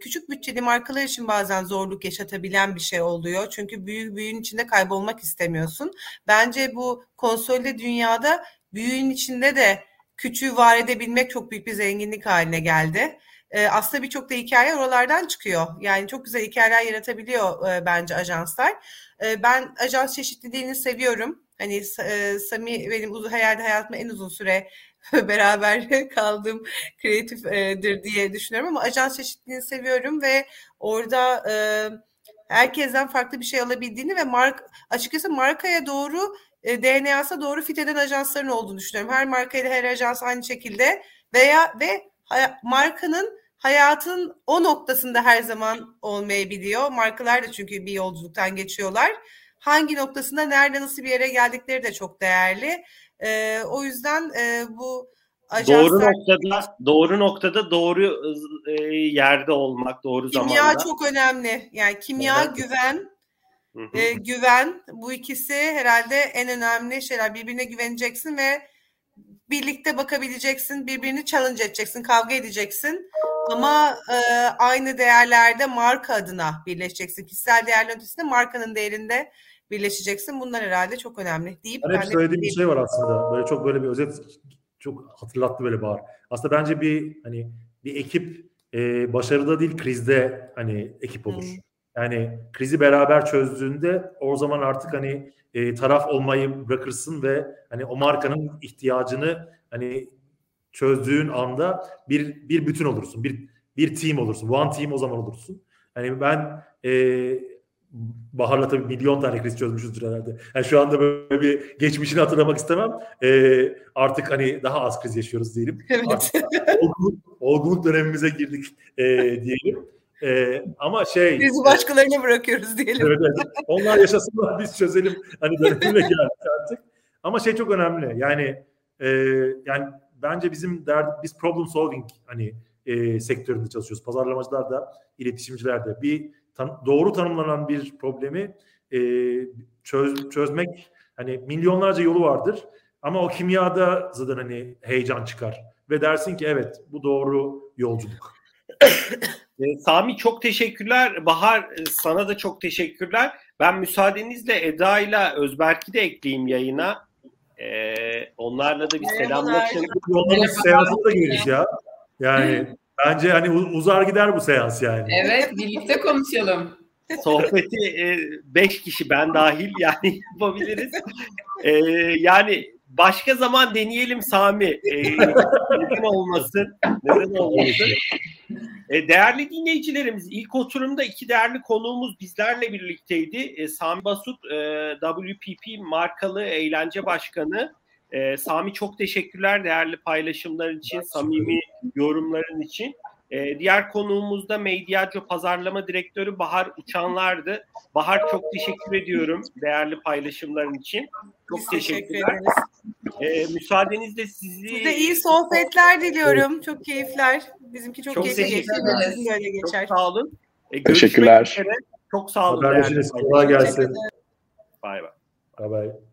küçük bütçeli markalar için bazen zorluk yaşatabilen bir şey oluyor. Çünkü büyük büyüğün içinde kaybolmak istemiyorsun. Bence bu konsolde dünyada büyüğün içinde de küçüğü var edebilmek çok büyük bir zenginlik haline geldi. Aslında birçok da hikaye oralardan çıkıyor. Yani çok güzel hikayeler yaratabiliyor bence ajanslar. Ben ajans çeşitliliğini seviyorum. Hani Sami benim uzun hayalde hayatımda en uzun süre beraber kaldığım kreatifdir diye düşünüyorum ama ajans çeşitliliğini seviyorum ve orada e, herkesten farklı bir şey alabildiğini ve mark açıkçası markaya doğru e, DNA'sa doğru fit eden ajansların olduğunu düşünüyorum. Her markayla her ajans aynı şekilde veya ve markanın hayatın o noktasında her zaman olmayabiliyor. Markalar da çünkü bir yolculuktan geçiyorlar. Hangi noktasında nerede nasıl bir yere geldikleri de çok değerli. E, o yüzden e, bu ajanslar... Doğru noktada, doğru noktada doğru e, yerde olmak, doğru kimya zamanda. Kimya çok önemli. Yani kimya, evet. güven, E, güven bu ikisi herhalde en önemli şeyler. Birbirine güveneceksin ve birlikte bakabileceksin, birbirini challenge edeceksin, kavga edeceksin. Ama e, aynı değerlerde marka adına birleşeceksin. Kişisel değerler ötesinde markanın değerinde birleşeceksin. Bunlar herhalde çok önemli deyip ben hep söylediğim bir şey var aslında. Böyle çok böyle bir özet çok hatırlattı böyle Bahar. Aslında bence bir hani bir ekip e, başarıda değil krizde hani ekip olur. Hmm. Yani krizi beraber çözdüğünde o zaman artık hani e, taraf olmayı bırakırsın ve hani o markanın ihtiyacını hani çözdüğün anda bir bir bütün olursun. Bir bir team olursun. One team o zaman olursun. Hani ben e, Bahar'la tabii milyon tane kriz çözmüşüzdür herhalde. Yani şu anda böyle bir geçmişini hatırlamak istemem. Ee, artık hani daha az kriz yaşıyoruz diyelim. Evet. Olgunluk, olgunluk dönemimize girdik e, diyelim. E, ama şey... Bizi başkalarına bırakıyoruz diyelim. Evet, evet. Onlar yaşasınlar biz çözelim. Hani dönemine geldik artık. Ama şey çok önemli. Yani e, yani bence bizim derdi biz problem solving hani e, sektöründe çalışıyoruz. Pazarlamacılar da, iletişimciler de. Bir tan- doğru tanımlanan bir problemi e, çöz, çözmek hani milyonlarca yolu vardır. Ama o kimyada zaten hani heyecan çıkar. Ve dersin ki evet bu doğru yolculuk. E, Sami çok teşekkürler. Bahar e, sana da çok teşekkürler. Ben müsaadenizle Eda ile Özberk'i de ekleyeyim yayına. Ee, onlarla da bir selamlaşalım. Onların seansına da gireriz ya. Yani Bence hani uzar gider bu seans yani. Evet birlikte konuşalım. Sohbeti e, beş kişi ben dahil yani yapabiliriz. E, yani başka zaman deneyelim Sami. E, neden olmasın? Neden olmasın? E, değerli dinleyicilerimiz ilk oturumda iki değerli konuğumuz bizlerle birlikteydi. E, Sami Basut e, WPP markalı eğlence başkanı e, Sami çok teşekkürler değerli paylaşımların için, samimi yorumların için. E, diğer konuğumuz da Medyaco Pazarlama Direktörü Bahar Uçanlar'dı. Bahar çok teşekkür ediyorum değerli paylaşımların için. Çok Biz teşekkürler. Teşekkür e, müsaadenizle sizi... Size iyi sohbetler diliyorum. Çok keyifler. Bizimki çok, çok keyifli geçti. Sizin böyle geçer. Çok sağ olun. E, Teşekkürler. Üzere. Çok sağ olun. Haberleşiniz. Kolay gelsin. Bay bay. Bay bay.